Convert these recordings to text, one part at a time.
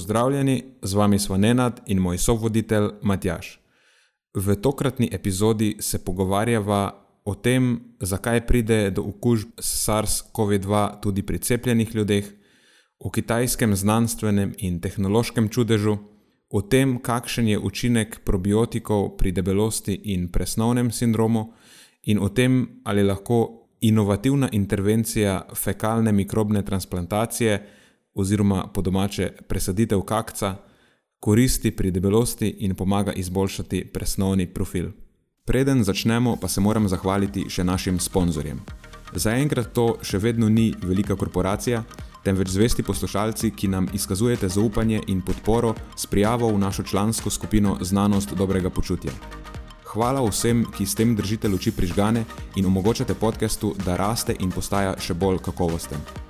Pozdravljeni, z vami smo Nenad in moj sovoditelj Matjaš. V tokratni epizodi se pogovarjava o tem, zakaj pride do okužb s SARS-CoV-2 tudi pri cepljenih ljudeh, o kitajskem znanstvenem in tehnološkem čudežu, o tem, kakšen je učinek probiotikov pri debelosti in presnovnem sindromu, in o tem, ali lahko inovativna intervencija fekalne mikrobne transplantacije oziroma po domače presaditev kakca koristi pri debelosti in pomaga izboljšati presnovni profil. Preden začnemo, pa se moram zahvaliti še našim sponzorjem. Zaenkrat to še vedno ni velika korporacija, temveč zvesti poslušalci, ki nam izkazujete zaupanje in podporo s prijavo v našo člansko skupino Znanost dobrega počutja. Hvala vsem, ki s tem držite luči prižgane in omogočate podkastu, da raste in postaja še bolj kakovosten.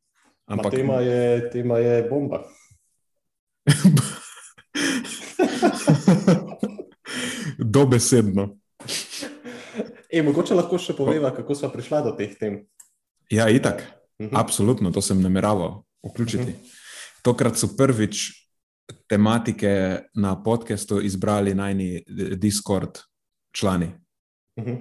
Ampak tema je, tema je bomba. Dobesedno. E, mogoče lahko še poveva, kako smo prišli do teh tem. Ja, itak. Uh -huh. Absolutno, to sem nameraval vključiti. Uh -huh. Tokrat so prvič tematike na podkastu izbrali najni Discord člani. Uh -huh.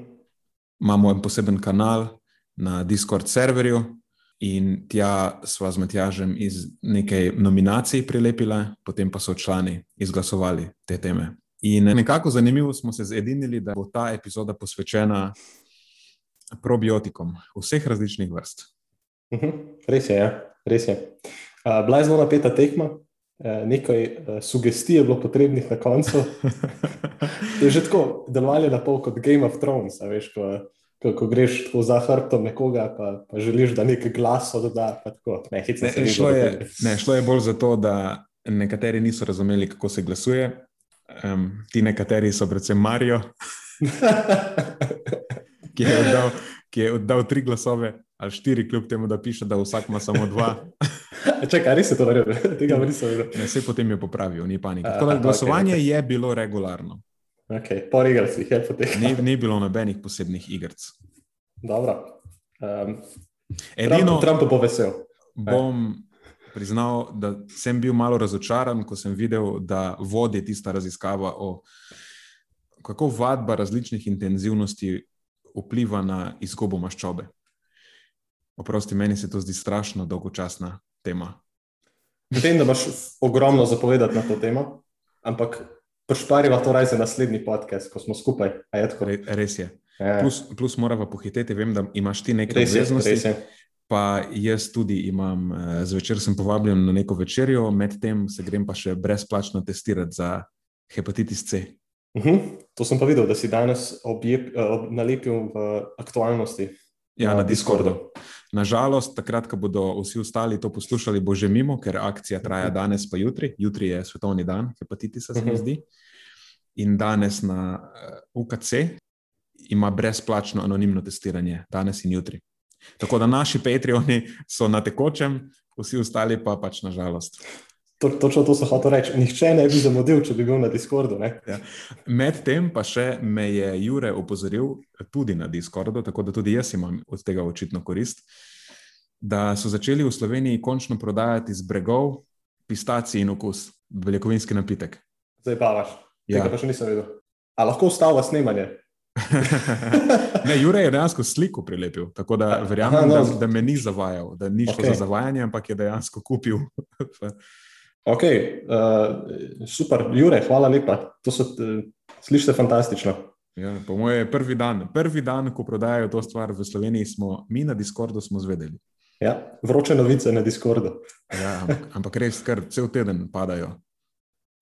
Imamo en poseben kanal na Discord serverju, In tja sva z Matjažem iz nekaj nominacij prilepila, potem pa so člani izglasovali te teme. In nekako zanimivo smo se zedinili, da bo ta epizoda posvečena probiotikom vseh različnih vrst. Uhum, res je, ja. res je. Uh, bila je zelo napeta tekma, uh, nekaj uh, sugestij je bilo potrebnih na koncu. je že tako delovalo na pol kot Game of Thrones, veš, ko ko, ko greš tako za hrbtom nekoga, pa, pa želiš, da nekaj glasa doda. Ne, ne, šlo, je, ne, šlo je bolj zato, da nekateri niso razumeli, kako se glasuje. Um, ti nekateri so predvsem Marijo, ki, ki je oddal tri glasove. Ali štiri, kljub temu, da piše, da vsak ima samo dva. Če kaj, res je to verjetno, tega nisem videl. Vse potem je popravil, ni panike. Tako da glasovanje okay, okay. je bilo regularno. Okay, por igrc je potekalo. Ni, ni bilo nobenih posebnih igr. Um, Edino, Trump bo vesel. Bom priznal, da sem bil malo razočaran, ko sem videl, da vodi tista raziskava o kako vadba različnih intenzivnosti vpliva na izgubo maščobe. Oprosti, meni se to zdi strašno dolgočasna tema. Vem, da imaš ogromno zapovedati na to temo, ampak Pošpariva to raje za naslednji podcast, ko smo skupaj. Re, res je. Ja. Plus, plus moramo pohiteti, vem, da imaš ti nekaj obveznosti. Pa jaz tudi imam, eh, zvečer sem povabljen na neko večerjo, medtem se grem pa še brezplačno testirati za hepatitis C. Uh mhm. -huh. To sem pa videl, da si danes objep, eh, ob, nalepil v aktualnosti. Ja, na, na Discordu. Discordu. Nažalost, takrat, ko bodo vsi ostali to poslušali, bo že mimo, ker akcija traja mhm. danes, pa jutri. Jutri je svetovni dan hepatitisa, se mi mhm. zdi. In danes na uh, UKC ima brezplačno anonimno testiranje, danes in jutri. Tako da naši Patreoni so na tekočem, vsi ostali pa pač nažalost. To, točno to so hotel reči. Nihče ne bi zamudil, če bi bil na Discordu. Ja. Medtem pa še me je Jure opozoril tudi na Discordu, tako da tudi jaz imam od tega očitno korist, da so začeli v Sloveniji končno prodajati z bregov pistaci in okus, beljakovinski napitek. Zdaj pa vaš. Ja. Tega pa še nisem videl. A lahko ostalo snemanje? ne, Jure je dejansko sliko prilepil, tako da verjamem, Aha, no. da, da me ni zavajal, da ni šlo okay. za zavajanje, ampak je dejansko kupil. Ok, uh, super, Jure, hvala lepa. To so Slišite fantastično. Ja, po mojem je prvi dan, prvi dan, ko prodajajo to stvar v Sloveniji, smo mi na Discordu zvedeli. Ja, vroče novice na Discordu. Ja, ampak, ampak res, kar cel teden padajo.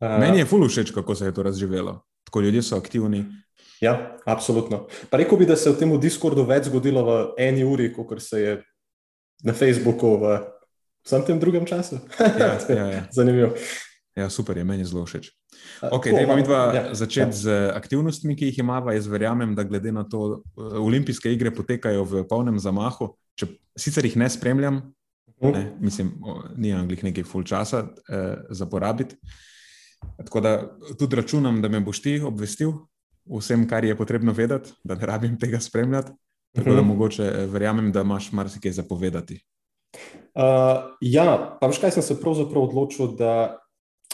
Uh, Meni je fully všeč, kako se je to razživelo. Tako ljudje so aktivni. Ja, absolutno. Pa rekel bi, da se je v tem Discordu več zgodilo v eni uri, kot se je na Facebooku v vsem tem drugem času. Ja, ja, ja. Zanimivo. Ja, super je, meni zelo všeč. Okay, Dajmo mi dva ja, začeti ja. z aktivnostmi, ki jih imamo. Jaz verjamem, da glede na to, uh, olimpijske igre potekajo v polnem zamahu. Če, sicer jih ne spremljam, uh. ne, mislim, ni anglih nekaj full časa uh, za porabiti. Tako da tudi računam, da me boš ti obvestil vsem, kar je potrebno vedeti, da ne rabim tega spremljati. Tako da mhm. mogoče eh, verjamem, da imaš marsikaj zapovedati. Uh, ja, pa veš, kaj sem se pravzaprav odločil, da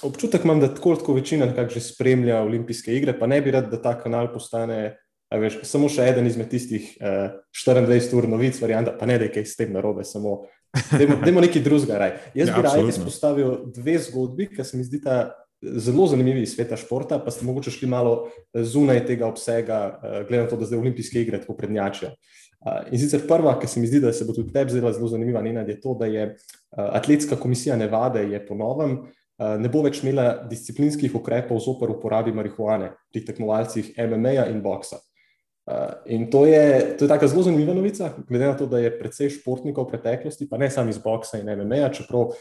občutek imam, da tako kot večina nekako že spremlja olimpijske igre, pa ne bi rad, da ta kanal postane veš, samo še eden izmed tistih uh, eh, 24 ur novic, varianta, pa ne da je kaj s tem narobe, samo da imamo nekaj drugega. Jaz ja, bi raje izpostavil dve zgodbi, ki se mi zdi ta zelo zanimivi iz sveta športa, pa ste mogoče šli malo zunaj tega obsega, uh, glede na to, da zdaj olimpijske igre tako prednjačijo. Uh, in sicer prva, ki se mi zdi, da se bo tudi tebi zdela zelo zanimiva, Nena, je to, da je atletska komisija Nevade po novem uh, ne bo več imela disciplinskih ukrepov zopr uporabi marihuane pri tekmovalcih MMA-ja in boksa. In to je, to je tako zelo zanimiva novica, glede na to, da je precej športnikov v preteklosti, pa ne samo iz boksa in MMA-ja, čeprav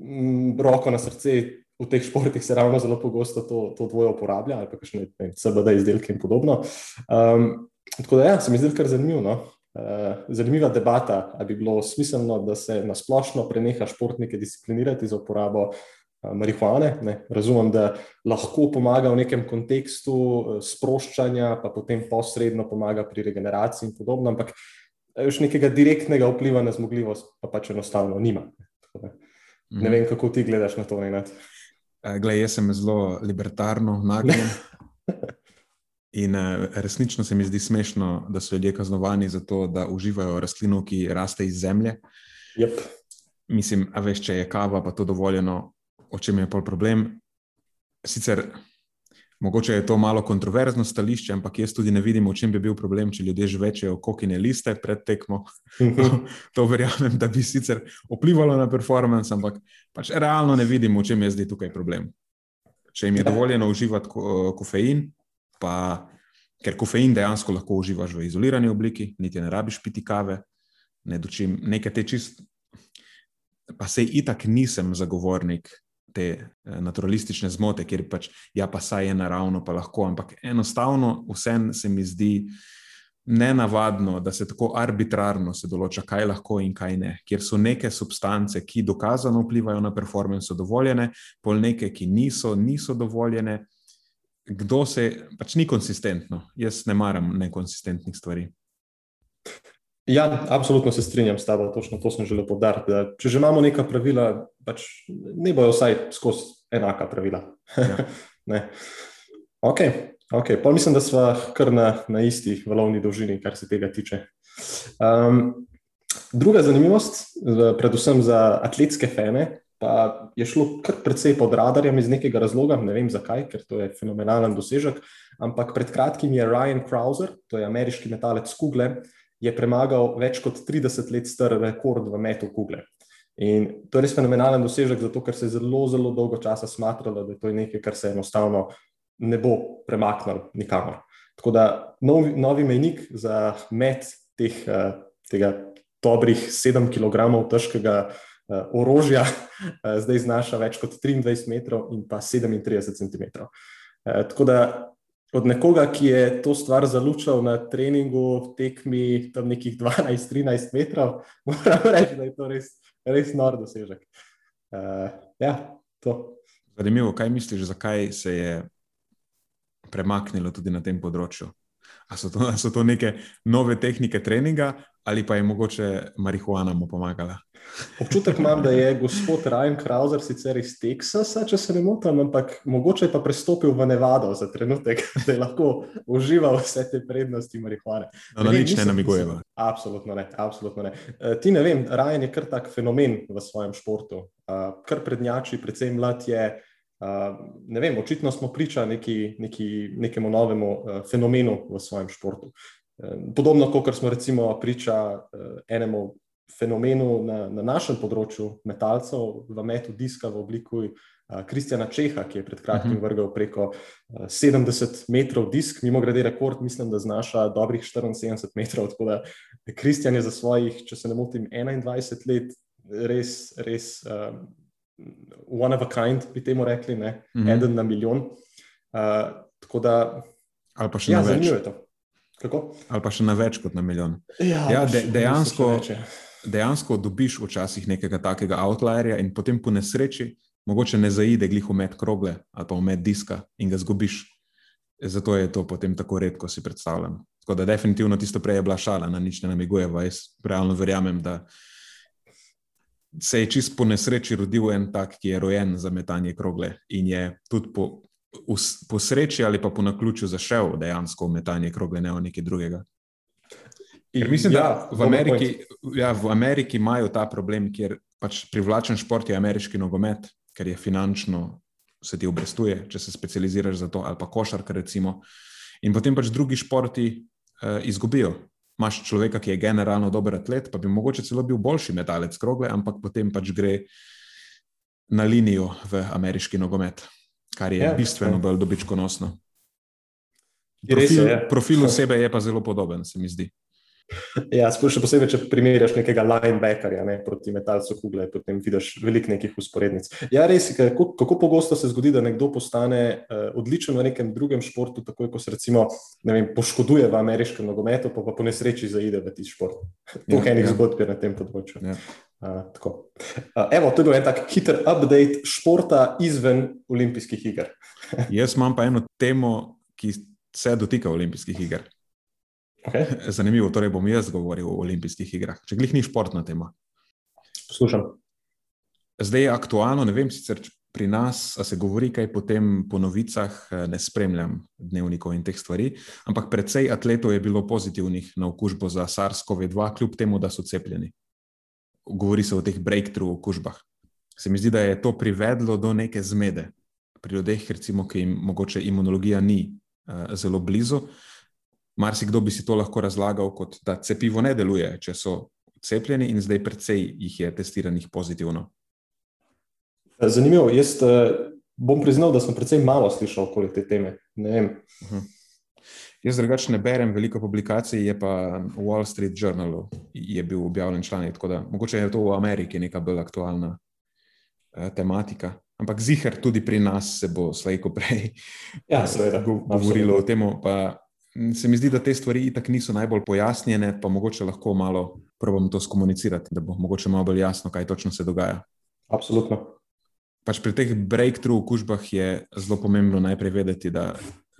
m, roko na srce v teh športih se ravno zelo pogosto to, to dvoje uporablja, ali pa še ne CBD izdelke in podobno. Um, tako da, ja, se mi zdi kar zanimivo. No? Uh, zanimiva debata, ali bi bilo smiselno, da se nasplošno preneha športnike disciplinirati za uporabo uh, marihuane. Ne? Razumem, da lahko pomaga v nekem kontekstu uh, sproščanja, pa potem posredno pomaga pri regeneraciji in podobno, ampak už nekega direktnega vpliva na zmogljivost pa pač enostavno nima. Ne, mhm. vem, kako ti gledaš na to. Ne, Eh, Glej, jaz sem zelo libertarno nagnjen. In uh, resnično se mi zdi smešno, da so ljudje kaznovani za to, da uživajo rastlino, ki raste iz zemlje. Yep. Mislim, a veš, če je kava, pa to dovoljeno, o čem je pol problem. Sicer Mogoče je to malo kontroverzno stališče, ampak jaz tudi ne vidim, v čem bi bil problem, če ljudje že večejo kokine liste pred tekmo. Mhm. to verjamem, da bi sicer vplivalo na performance, ampak pač realno ne vidim, v čem je zdaj tukaj problem. Če jim je ja. dovoljeno uživati ko, kofein, pa ker kofein dejansko lahko uživaš v izolirani obliki, niti ne rabiš piti kave, ne dočim nekaj te čist. Pa sej itak nisem zagovornik te eh, naturalistične zmote, kjer pač ja, pa saj je naravno, pa lahko. Ampak enostavno vsem se mi zdi nenavadno, da se tako arbitrarno se določa, kaj lahko in kaj ne. Ker so neke substance, ki dokazano vplivajo na performance, dovoljene, pol neke, ki niso, niso dovoljene. Kdo se pač ni konsistentno? Jaz ne maram nekonsistentnih stvari. Ja, absolutno se strinjam s tabo, točno to sem želel povdariti. Če že imamo neka pravila, pač ne bojo vsaj skozi enaka pravila. Ja. ok, ok. Pa mislim, da smo kar na, na isti valovni dolžini, kar se tega tiče. Um, druga zanimivost, predvsem za atletske fene, pa je šlo kar precej pod radarjem iz nekega razloga, ne vem zakaj, ker to je fenomenalen dosežek. Ampak pred kratkim je Ryan Krauser, to je ameriški metalec Kugle je premagal več kot 30 let star rekord v metu kugle. In to je res fenomenalen dosežek, zato ker se je zelo, zelo dolgo časa smatralo, da je to nekaj, kar se enostavno ne bo premaknilo nikamor. Tako da novi, novi mejnik za met teh, eh, tega dobrih 7 kg težkega uh, orožja uh, zdaj znaša več kot 23 metrov in pa 37 cm. Uh, tako da od nekoga, ki je to stvar zalučal na treningu, tekmi tam nekih 12-13 metrov, moram reči, da je to res, res nor dosežek. Ja, to. Zanimivo, kaj misliš, zakaj se je premaknilo tudi na tem področju? Ali so, so to neke nove tehnike treninga, ali pa je mogoče marihuana mu pomagala? Občutek imam, da je gospod Ryan Krauser sicer iz Teksasa, če se ne motim, ampak mogoče je pa prestopil v Nevado za trenutek, da je lahko užival vse te prednosti marihuane. No, na nič ne namigujemo. Absolutno ne, absolutno ne. E, ti ne vem, Ryan je kar tak fenomen v svojem športu, kar prednjači, predvsem mlad je. Ne vem, očitno smo priča neki, neki, nekemu novemu fenomenu v svojem športu. Podobno kot smo recimo priča enemu fenomenu na, na našem področju metalcev v metu diska v obliki Kristjana Čeha, ki je pred kratkim mhm. vrgel preko 70 metrov disk, mimo grede rekord, mislim, da znaša dobrih 74 metrov. Tako da Kristjan je za svojih, če se ne motim, 21 let res, res um, one of a kind, bi temu rekli, ne? Mm -hmm. eden na milijon. Uh, tako da, ali pa še ja, na več. Kako? Ali pa še na več kot na milijon. Ja, ja de, dejansko, ja. dejansko dobiš včasih nekega takega outlierja in potem po nesreči mogoče ne zaide glih v med krogle ali pa v med diska in ga zgubiš. Zato je to potem tako redko si predstavljam. Tako da definitivno tisto prej je bila šala, na nič ne namiguje, jaz realno verjamem, da se je čist po nesreči rodil en tak, ki je rojen za metanje krogle in je tudi po, po sreči ali pa po naključju zašel dejansko v metanje krogle, ne v nekaj drugega. Ker mislim, ja, da v Ameriki, ja, v Ameriki imajo ta problem, kjer pač privlačen šport je ameriški nogomet, ker je finančno se ti obrestuje, če se specializiraš za to, ali pa košarka, recimo. In potem pač drugi športi uh, izgubijo imaš človeka, ki je generalno dober atlet, pa bi mogoče celo bil boljši metalec krogle, ampak potem pač gre na linijo v ameriški nogomet, kar je ja, bistveno ja. bolj dobičkonosno. Profil, je, profil osebe je pa zelo podoben, se mi zdi. Ja, še posebej, če primerjaš nekega linebackerja ne, proti metalcu kugle, potem vidiš veliko nekih usporednic. Ja, res je, kako, kako pogosto se zgodi, da nekdo postane uh, odličen v nekem drugem športu, tako kot se recimo vem, poškoduje v ameriškem nogometu, pa, pa po nesreči zaide v ti šport. Je ja, enih ja. zgodb na tem področju. Ja. Uh, uh, evo, to je bil en tak hiter update športa izven olimpijskih iger. Jaz imam pa eno temo, ki se dotika olimpijskih iger. Okay. Zanimivo, torej bom jaz govoril o olimpijskih igrah, če glih ni športna tema. Poslušam. Zdaj je aktualno, ne vem sicer pri nas, a se govori kaj potem po novicah, ne spremljam dnevnikov in teh stvari, ampak precej atletov je bilo pozitivnih na okužbo za SARS-CoV-2, kljub temu, da so cepljeni. Govori se o teh breakthrough okužbah. Se mi zdi, da je to privedlo do neke zmede pri ljudeh, recimo, ki jim mogoče imunologija ni uh, zelo blizu. Marsikdo bi si to lahko razlagal kot da cepivo ne deluje, če so cepljeni, in zdaj precej jih je testiranih pozitivno. Zanimivo. Jaz uh, bom priznal, da sem precej malo slišal okoli te teme. Uh mhm. -huh. Jaz drugače ne berem veliko publikacij, je pa v Wall Street Journalu je bil objavljen članek, tako da mogoče je to v Ameriki neka bolj aktualna uh, tematika. Ampak zihar tudi pri nas se bo slejko prej ja, seveda, govorilo absolutno. o tem. Se mi zdi, da te stvari itak niso najbolj pojasnjene, pa mogoče lahko malo probam to skomunicirati, da bo mogoče malo bolj jasno, kaj točno se dogaja. Absolutno. Pač pri teh breakthrough okužbah je zelo pomembno najprej vedeti, da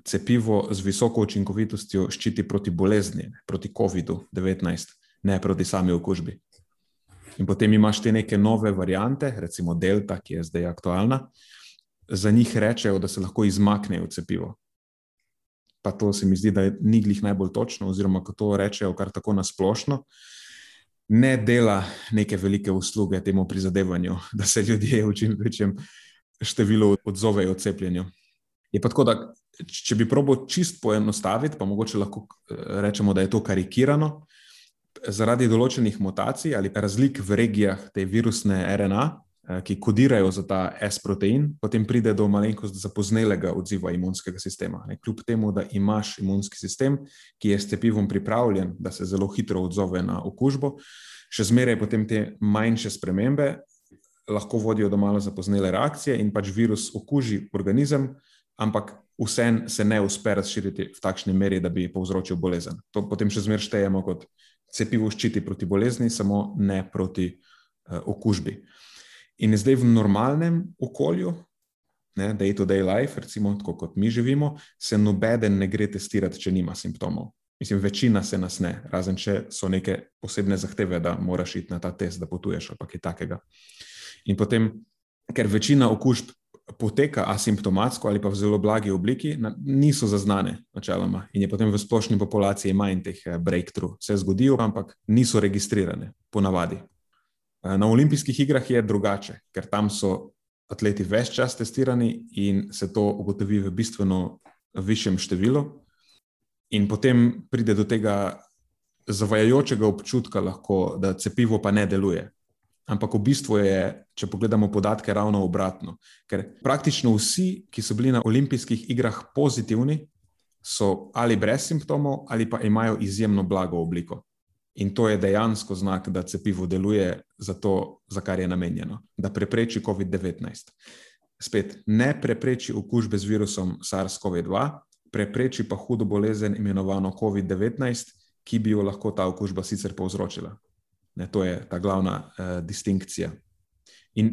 cepivo z visoko učinkovitostjo ščiti proti bolezni, proti COVID-19, ne proti sami okužbi. In potem imaš te neke nove variante, recimo Delta, ki je zdaj aktualna, za njih rečejo, da se lahko izmaknejo cepivo pa to se mi zdi, da ni glih najbolj točno, oziroma ko to rečejo kar tako nasplošno, ne dela neke velike usluge temu prizadevanju, da se ljudje v čim večjem številu odzovejo cepljenju. Je pa tako, da če bi probo čist poenostaviti, pa mogoče lahko eh, rečemo, da je to karikirano. Zaradi določenih mutacij ali razlik v regijah te virusne RNA, Eh, ki kodirajo za ta S-protein, potem pride do malenkost zapoznelega odziva imunskega sistema. Ne, kljub temu, da imaš imunski sistem, ki je s cepivom pripravljen, da se zelo hitro odzove na okužbo, še zmeraj potem te manjše spremembe lahko vodijo do malo zapoznele reakcije in pač virus okuži organizem, ampak vse se ne uspe razširiti v takšni meri, da bi povzročil bolezen. To potem še zmeraj štejemo kot cepivo ščiti proti bolezni, samo ne proti uh, okužbi. In zdaj v normalnem okolju, day to day life, recimo tako kot mi živimo, se nobeden ne gre testirati, če nima simptomov. Mislim, večina se nas ne, razen če so neke posebne zahteve, da moraš iti na ta test, da potuješ ali kaj takega. In potem, ker večina okužb poteka asimptomatsko ali pa v zelo blagi obliki, niso zaznane načeloma in je potem v splošni populaciji manj teh eh, breakthrough. Se zgodijo, ampak niso registrirane, ponavadi. Na olimpijskih igrah je drugače, ker tam so atleti več čas testirani in se to ugotovi v bistveno višjem številu, in potem pride do tega zavajajočega občutka, lahko, da cepivo pa ne deluje. Ampak v bistvu je, če pogledamo podatke, ravno obratno. Ker praktično vsi, ki so bili na olimpijskih igrah pozitivni, so ali brez simptomov, ali pa imajo izjemno blago obliko. In to je dejansko znak, da cepivo deluje za to, za kar je namenjeno, da prepreči COVID-19. Spet ne prepreči okužbe z virusom SARS-CoV-2, prepreči pa hudo bolezen imenovano COVID-19, ki bi jo lahko ta okužba sicer povzročila. Ne, to je ta glavna uh, distinkcija. In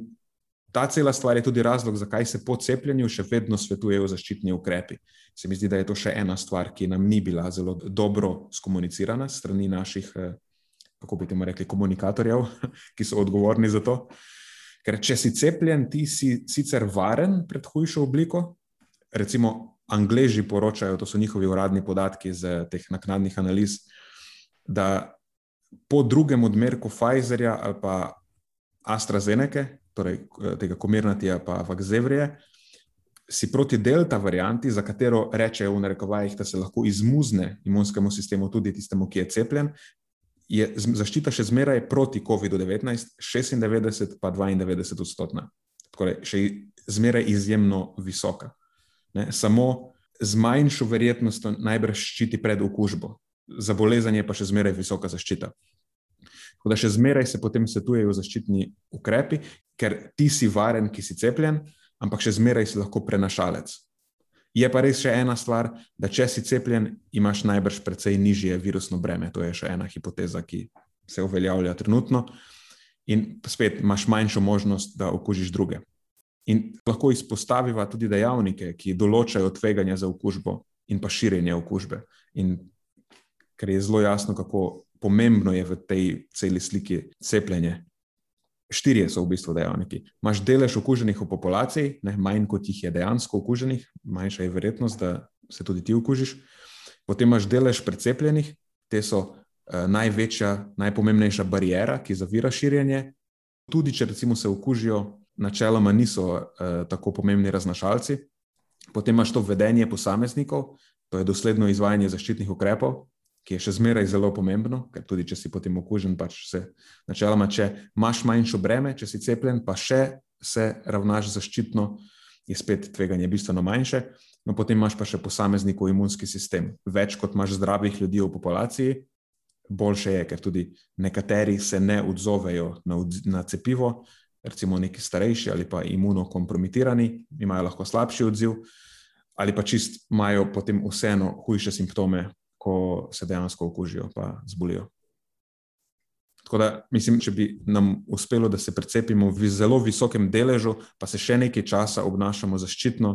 ta cela stvar je tudi razlog, zakaj se po cepljenju še vedno svetujejo zaščitni ukrepi. Se mi zdi, da je to še ena stvar, ki nam ni bila zelo dobro skomunicirana strani naših, uh, kako bi temu rekli, komunikatorjev, ki so odgovorni za to. Ker če si cepljen, ti si sicer varen pred hujšo obliko. Recimo, Angleži poročajo, to so njihovi uradni podatki iz teh naknadnih analiz, da po drugem odmerku Pfizerja ali pa AstraZeneca, torej eh, tega komirnatija pa Vakzevrije, si proti delta varianti, za katero rečejo v narekovajih, da se lahko izmuzne imunskemu sistemu, tudi tistemu, ki je cepljen, je zaščita še zmeraj proti COVID-19 96 pa 92 odstotna. Torej, še zmeraj izjemno visoka. Ne? Samo z manjšo verjetnostjo najbrž ščiti pred okužbo za bolezen je pa še zmeraj visoka zaščita. Tako da še zmeraj se potem svetujejo zaščitni ukrepi, ker ti si varen, ki si cepljen, ampak še zmeraj si lahko prenašalec. Je pa res še ena stvar, da če si cepljen, imaš najbrž precej nižje virusno breme. To je še ena hipoteza, ki se uveljavlja trenutno. In spet imaš manjšo možnost, da okužiš druge. In lahko izpostaviva tudi dejavnike, ki določajo tveganje za okužbo in pa širjenje okužbe. In ker je zelo jasno, kako pomembno je v tej celi sliki cepljenje. Štirje so v bistvu dejavniki. Máš delež okuženih v populaciji, ne, manj kot jih je dejansko okuženih, manjša je verjetnost, da se tudi ti okužiš. Potem imaš delež precepljenih, te so uh, največja, najpomembnejša barijera, ki zavira širjenje. Tudi če recimo se okužijo, načeloma niso uh, tako pomembni raznašalci. Potem imaš to vedenje posameznikov, to je dosledno izvajanje zaščitnih ukrepov, ki je še zmeraj zelo pomembno, ker tudi če si potem okužen, pač se načeloma, če imaš manjšo breme, če si cepljen, pa še se ravnaš zaščitno, je spet tveganje bistveno manjše. No, potem imaš pa še posameznikov imunski sistem. Več kot imaš zdravih ljudi v populaciji, boljše je, ker tudi nekateri se ne odzovejo na, na cepivo, recimo neki starejši ali pa imunokompromitirani, imajo lahko slabši odziv, ali pa čist imajo potem vseeno hujše simptome ko se dejansko okužijo in zbolijo. Tako da mislim, če bi nam uspelo, da se precepimo v zelo visokem deležu, pa se še nekaj časa obnašamo zaščitno,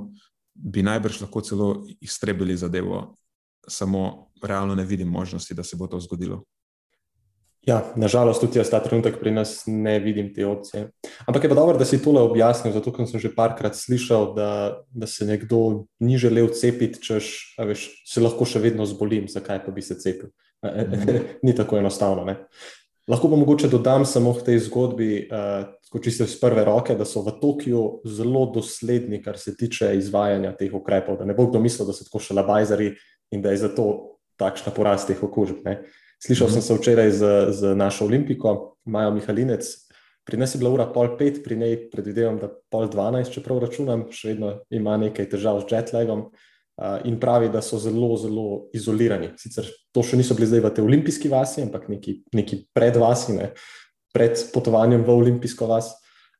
bi najbrž lahko celo iztrebili zadevo. Samo realno ne vidim možnosti, da se bo to zgodilo. Ja, nažalost, tudi jaz ta trenutek pri nas ne vidim te opcije. Ampak je pa dobro, da si tole objasnil, zato ker sem že parkrat slišal, da, da se nekdo ni želel cepiti, češ, veš, se lahko še vedno zbolim, zakaj pa bi se cepil. Mhm. ni tako enostavno. Ne? Lahko pa mogoče dodam samo v tej zgodbi, uh, čisto iz prve roke, da so v Tokiu zelo dosledni, kar se tiče izvajanja teh ukrepov. Da ne bo kdo mislil, da so tako še labajzari in da je zato takšna porast teh okužb. Slišal sem se včeraj z, z našo olimpiko, Majo Mihalinec. Pri nas je bila ura pol pet, pri njej predvidevam, da pol dvanajst, če prav računam, še vedno ima nekaj težav z jetlagom uh, in pravi, da so zelo, zelo izolirani. Sicer to še niso bili zdaj v tej olimpijski vasi, ampak neki, neki pred vasi, ne, pred potovanjem v olimpijsko vas.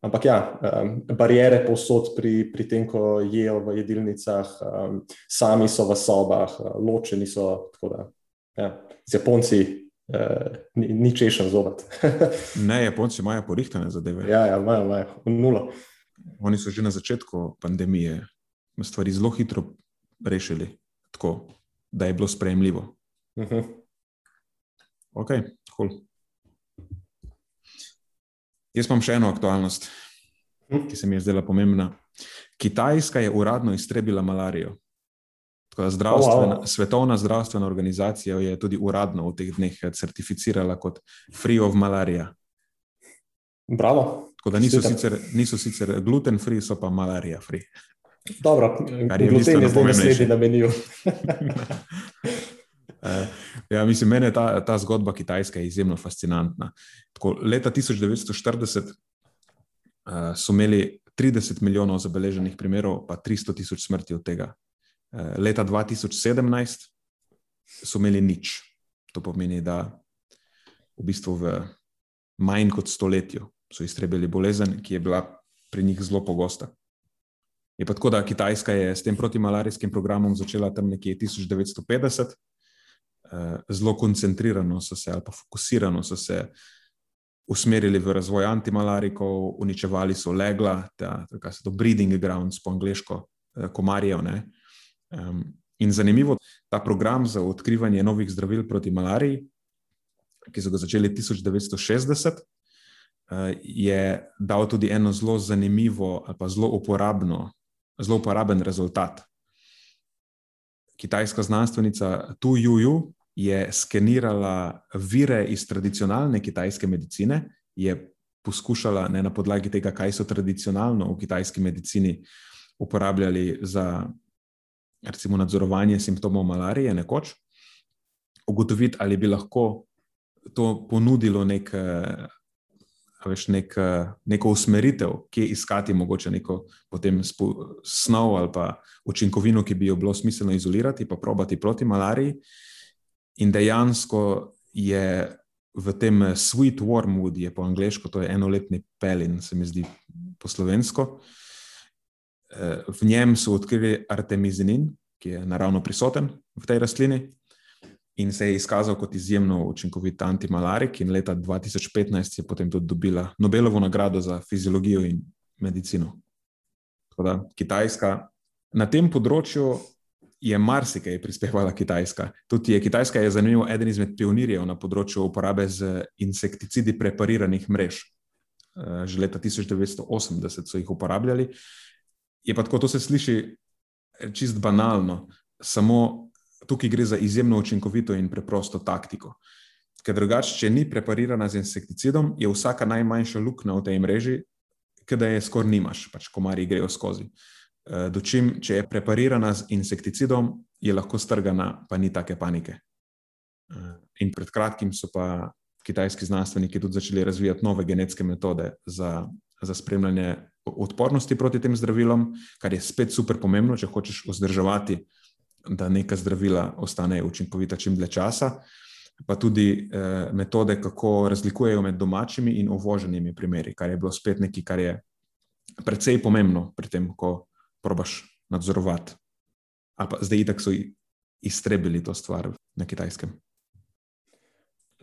Ampak ja, um, barijere povsod pri, pri tem, ko jejo v jedilnicah, um, sami so v sobah, ločeni so. Da, ja z Japonci uh, ni, ni češen zobat. ne, Japonci imajo porihtane zadeve. Ja, ja imajo, imajo, nulo. Oni so že na začetku pandemije stvari zelo hitro rešili, tako da je bilo sprejemljivo. Uh mhm. -huh. Ok, cool. Jaz imam še eno aktualnost, mhm. ki se mi je zdela pomembna. Kitajska je uradno iztrebila malarijo. Zdravstvena, oh, wow. Svetovna zdravstvena organizacija je tudi uradno v teh dneh certificirala kot Free of Malaria. Bravo. Tako da niso sicer, niso sicer gluten free, so pa malarija free. Dobro, gluten je zdaj naslednji na meniju. Eh, ja, mislim, meni je ta, ta zgodba Kitajske izjemno fascinantna. Tako, leta 1940 uh, eh, so imeli 30 milijonov zabeleženih primerov, pa 300 tisoč smrti od tega. Uh, leta 2017 so imeli nič. To pomeni, da v bistvu v manj kot stoletju so iztrebili bolezen, ki je bila pri njih zelo pogosta. Je pa tako, da Kitajska je s tem protimalarijskim programom začela tam nekje 1950, eh, zelo koncentrirano so se ali pa fokusirano so se usmerili v razvoj antimalarikov, uničevali so legla, tako se to breeding grounds po angliško, eh, komarjev. In zanimivo, ta program za odkrivanje novih zdravil proti malariji, ki so ga začeli 1960, eh, je dal tudi eno zelo zanimivo ali pa zelo uporabno, zelo uporaben rezultat. Kitajska znanstvenica Tu Juju je skenirala vire iz tradicionalne kitajske medicine, je poskušala ne na podlagi tega, kaj so tradicionalno v kitajski medicini uporabljali za recimo nadzorovanje simptomov malarije, nekoč, ugotoviti, ali bi lahko to ponudilo nek, veš, nek, neko usmeritev, kje iskati mogoče neko potem snov ali pa učinkovino, ki bi jo bilo smiselno izolirati, pa probati proti malariji. In dejansko je v tem Sweet Wormwood, je po angliško, to je enoletni pelin, se mi zdi po slovensko. V njem so odkrili artemizinin, ki je naravno prisoten v tej rastlini in se je izkazal kot izjemno učinkovit antimalarik. In leta 2015 je potem tudi dobila Nobelovo nagrado za fiziologijo in medicino. Tako da Kitajska na tem področju je marsikaj prispevala Kitajska. Tudi je Kitajska je zanimivo eden izmed pionirjev na področju uporabe z insekticidi prepariranih mrež. Eh, že leta 1980 so jih uporabljali. Je pa tako, to se sliši eh, čist banalno, samo tukaj gre za izjemno učinkovito in preprosto taktiko. Ker drugače, če ni preparirana z insekticidom, je vsaka najmanjša luknja v tej mreži, ki da je skoraj nimaš, pač komarji grejo skozi. Eh, dočim, če je preparirana z insekticidom, je lahko strgana, pa ni take panike. Eh, in pred kratkim so pa kitajski znanstveniki tudi začeli razvijati nove genetske metode za, za spremljanje odpornosti proti tem zdravilom, kar je spet super pomembno, če hočeš vzdrževati, da neka zdravila ostanejo učinkovita čim dlje časa. Pa tudi eh, metode, kako razlikujejo med domačimi in uvoženimi primeri, kar je bilo spet nekaj, kar je precej pomembno pri tem, ko probaš nadzorovati. Ali pa zdaj, tako so iztrebili to stvar na kitajskem.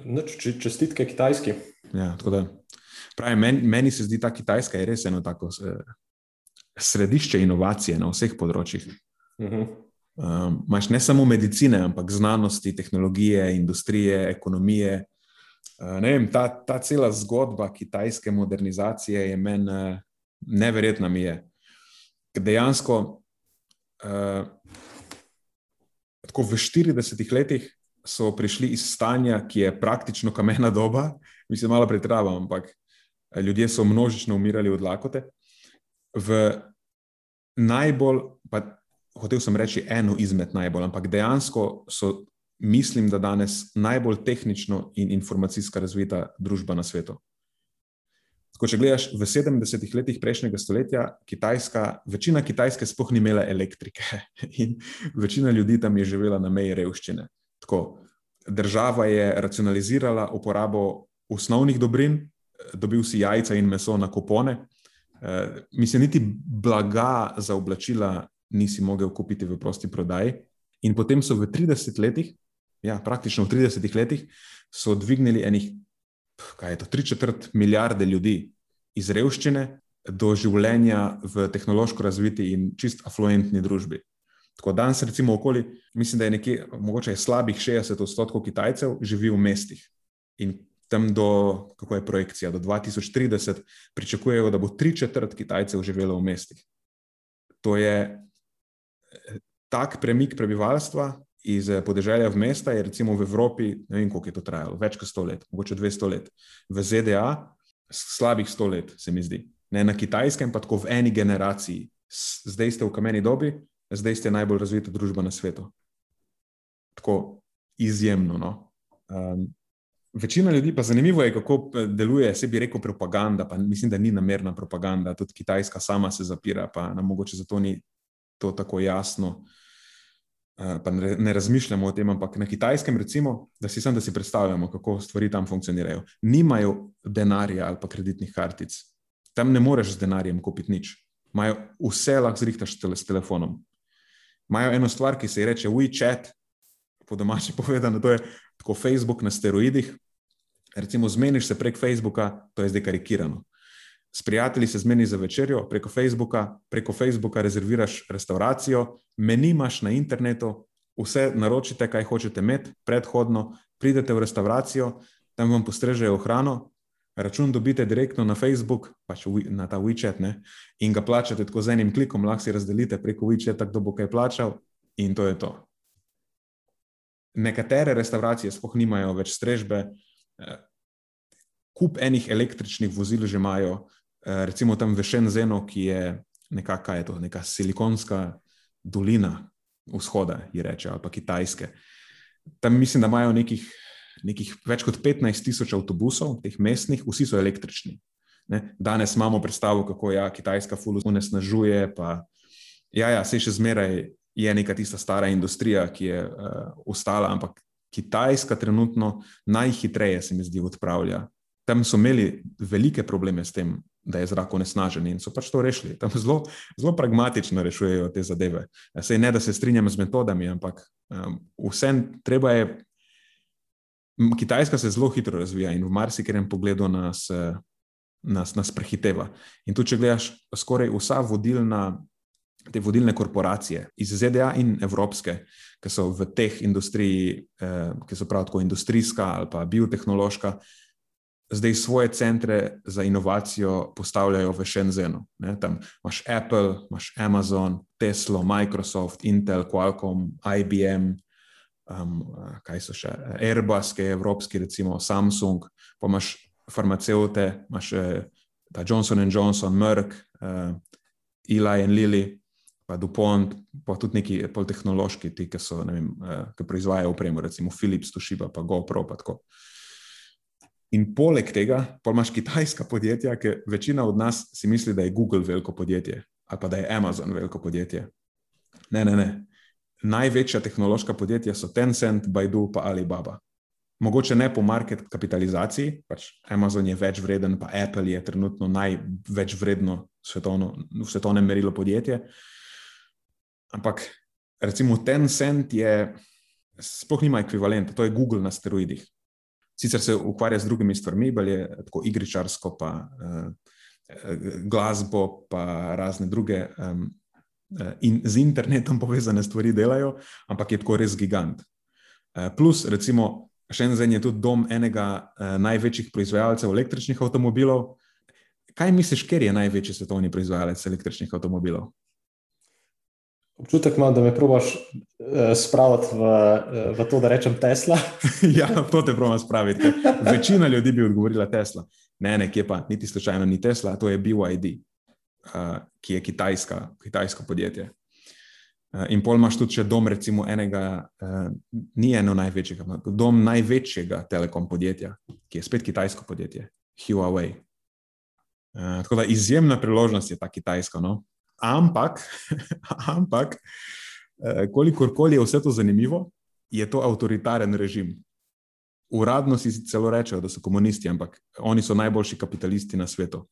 Noč, čestitke kitajski. Ja, tako da Pravi, meni, meni se zdi ta Kitajska res eno tako središče inovacije na vseh področjih. Uh -huh. um, maš ne samo medicine, ampak znanosti, tehnologije, industrije, ekonomije. Uh, vem, ta, ta cela zgodba kitajske modernizacije je meni uh, neverjetna. Mi je. Dejansko, uh, tako v 40 letih so prišli iz stanja, ki je praktično kamena doba, mislim, malo pretravam, ampak ljudje so množično umirali od lakote. V najbolj, pa hotel sem reči eno izmed najbolj, ampak dejansko so, mislim, da danes najbolj tehnično in informacijsko razvita družba na svetu. Tako, če gledaš v 70-ih letih prejšnjega stoletja, Kitajska, večina Kitajske sploh ni imela elektrike in večina ljudi tam je živela na meji revščine. Tako, država je racionalizirala uporabo osnovnih dobrin, dobil si jajca in meso na kupone. Uh, mislim, niti blaga za oblačila nisi mogel kupiti v prosti prodaji. In potem so v 30 letih, ja, praktično v 30 letih, so dvignili enih, kaj je to, tri četrt milijarde ljudi iz revščine do življenja v tehnološko razviti in čist afluentni družbi. Tako danes, recimo, okoli, mislim, da je nekje, mogoče je slabih 60 odstotkov Kitajcev živi v mestih. In tam do, kako je projekcija, do 2030 pričakujejo, da bo tri četrt Kitajcev živelo v mestih. To je eh, tak premik prebivalstva iz eh, podeželja v mesta, je recimo v Evropi, ne vem, koliko je to trajalo, več kot sto let, mogoče 200 let. V ZDA slabih sto let, se mi zdi. Ne, na kitajskem, pa tako v eni generaciji. Zdaj ste v kameni dobi, zdaj ste najbolj razvita družba na svetu. Tako izjemno. No? Um, večina ljudi pa zanimivo je, kako deluje, se bi rekel, propaganda. Pa mislim, da ni namerna propaganda, tudi Kitajska sama se zapira, pa nam mogoče zato ni to tako jasno. Uh, pa ne razmišljamo o tem, ampak na kitajskem, recimo, da si sam, da si predstavljamo, kako stvari tam funkcionirajo. Nimajo denarja ali pa kreditnih kartic, tam ne moreš z denarjem kupiti nič. Imajo vse lahko zrihtaš s telefonom. Imajo eno stvar, ki se ji reče WeChat, po domači povedano, to je tako Facebook na steroidih. Recimo, zmeniš se prek Facebooka, to je zdaj karikirano. S prijatelji se zmeniš za večerjo preko Facebooka, preko Facebooka rezerviraš restauracijo, menimaš na internetu, vse naročite, kaj hočete imeti, predhodno pridete v restauracijo, tam vam postrežejo hrano, račun dobite direktno na Facebook, pač na ta WeChat, ne? in ga plačate tako z enim klikom, lahko si razdelite preko WeChat, kdo bo kaj plačal, in to je to nekatere restauracije sploh nimajo več strežbe, eh, kup enih električnih vozil že imajo, eh, recimo tam v Šenzenu, ki je nekakšna, je to neka silikonska dolina vzhoda, ji reče, ali pa kitajske. Tam mislim, da imajo nekih, nekih več kot 15 tisoč avtobusov, teh mestnih, vsi so električni. Ne? Danes imamo predstavo, kako ja, Kitajska fulus unesnažuje, pa ja, ja, se še zmeraj je neka tista stara industrija, ki je uh, ostala, ampak Kitajska trenutno najhitreje se mi zdi odpravlja. Tam so imeli velike probleme s tem, da je zrak onesnažen in so pač to rešili. Tam zelo, zelo pragmatično rešujejo te zadeve. Sej ne, da se strinjam z metodami, ampak um, vse treba je. Kitajska se zelo hitro razvija in v marsikerem pogledu nas, nas, nas prehiteva. In tu, če gledaš, skoraj vsa vodilna te vodilne korporacije iz ZDA in evropske, ki so v teh industriji, eh, ki so prav tako industrijska ali pa biotehnološka, zdaj svoje centre za inovacijo postavljajo v Shenzhenu. Ne? Tam imaš Apple, imaš Amazon, Tesla, Microsoft, Intel, Qualcomm, IBM. Um, kaj so še, Airbus, ki je evropski, recimo Samsung, pa imaš farmaceute, imaš eh, Johnson Johnson, Merck, uh, Eli in Lilly, pa DuPont, pa tudi neki poltehnološki, ti, ki, so, vem, eh, ki proizvajajo opremo, recimo Philips, Toshiba, pa GoPro. Pa In poleg tega, pa imaš kitajska podjetja, ki večina od nas si misli, da je Google veliko podjetje ali pa da je Amazon veliko podjetje. Ne, ne, ne. Največja tehnološka podjetja so Tencent, Baidu in Alibaba. Mogoče ne po market kapitalizaciji, pač Amazon je več vreden, pa Apple je trenutno največ vredno svetovno, v svetovnem merilu podjetje. Ampak recimo Tencent je, sploh nima ekvivalenta, to je Google na steroidih. Sicer se ukvarja z drugimi stvarmi, bolj je tako igričarsko, pa uh, glasbo, pa razne druge um, in z internetom povezane stvari delajo, ampak je tako res gigant. Uh, plus, recimo, Shenzhen je tudi dom enega uh, največjih proizvajalcev električnih avtomobilov. Kaj misliš, ker je največji svetovni proizvajalec električnih avtomobilov? Občutek imam, da me probaš uh, spraviti v, uh, v to, da rečem Tesla. ja, to te probujem spraviti. Večina ljudi bi odgovorila Tesla. Ne, ne, kje pa, niti slučajno ni Tesla, to je BYD, uh, eh, ki je kitajska, kitajsko podjetje. In pol imaš tudi dom, recimo, enega, uh, ni eno največjega, dom največjega telekom podjetja, ki je spet kitajsko podjetje, Huawei. Uh, tako da izjemna priložnost je ta kitajska. No? Ampak, ampak eh, kolikor koli je vse to zanimivo, je to avtoritaren režim. Uradno si celo rečejo, da so komunisti, ampak oni so najboljši kapitalisti na svetu.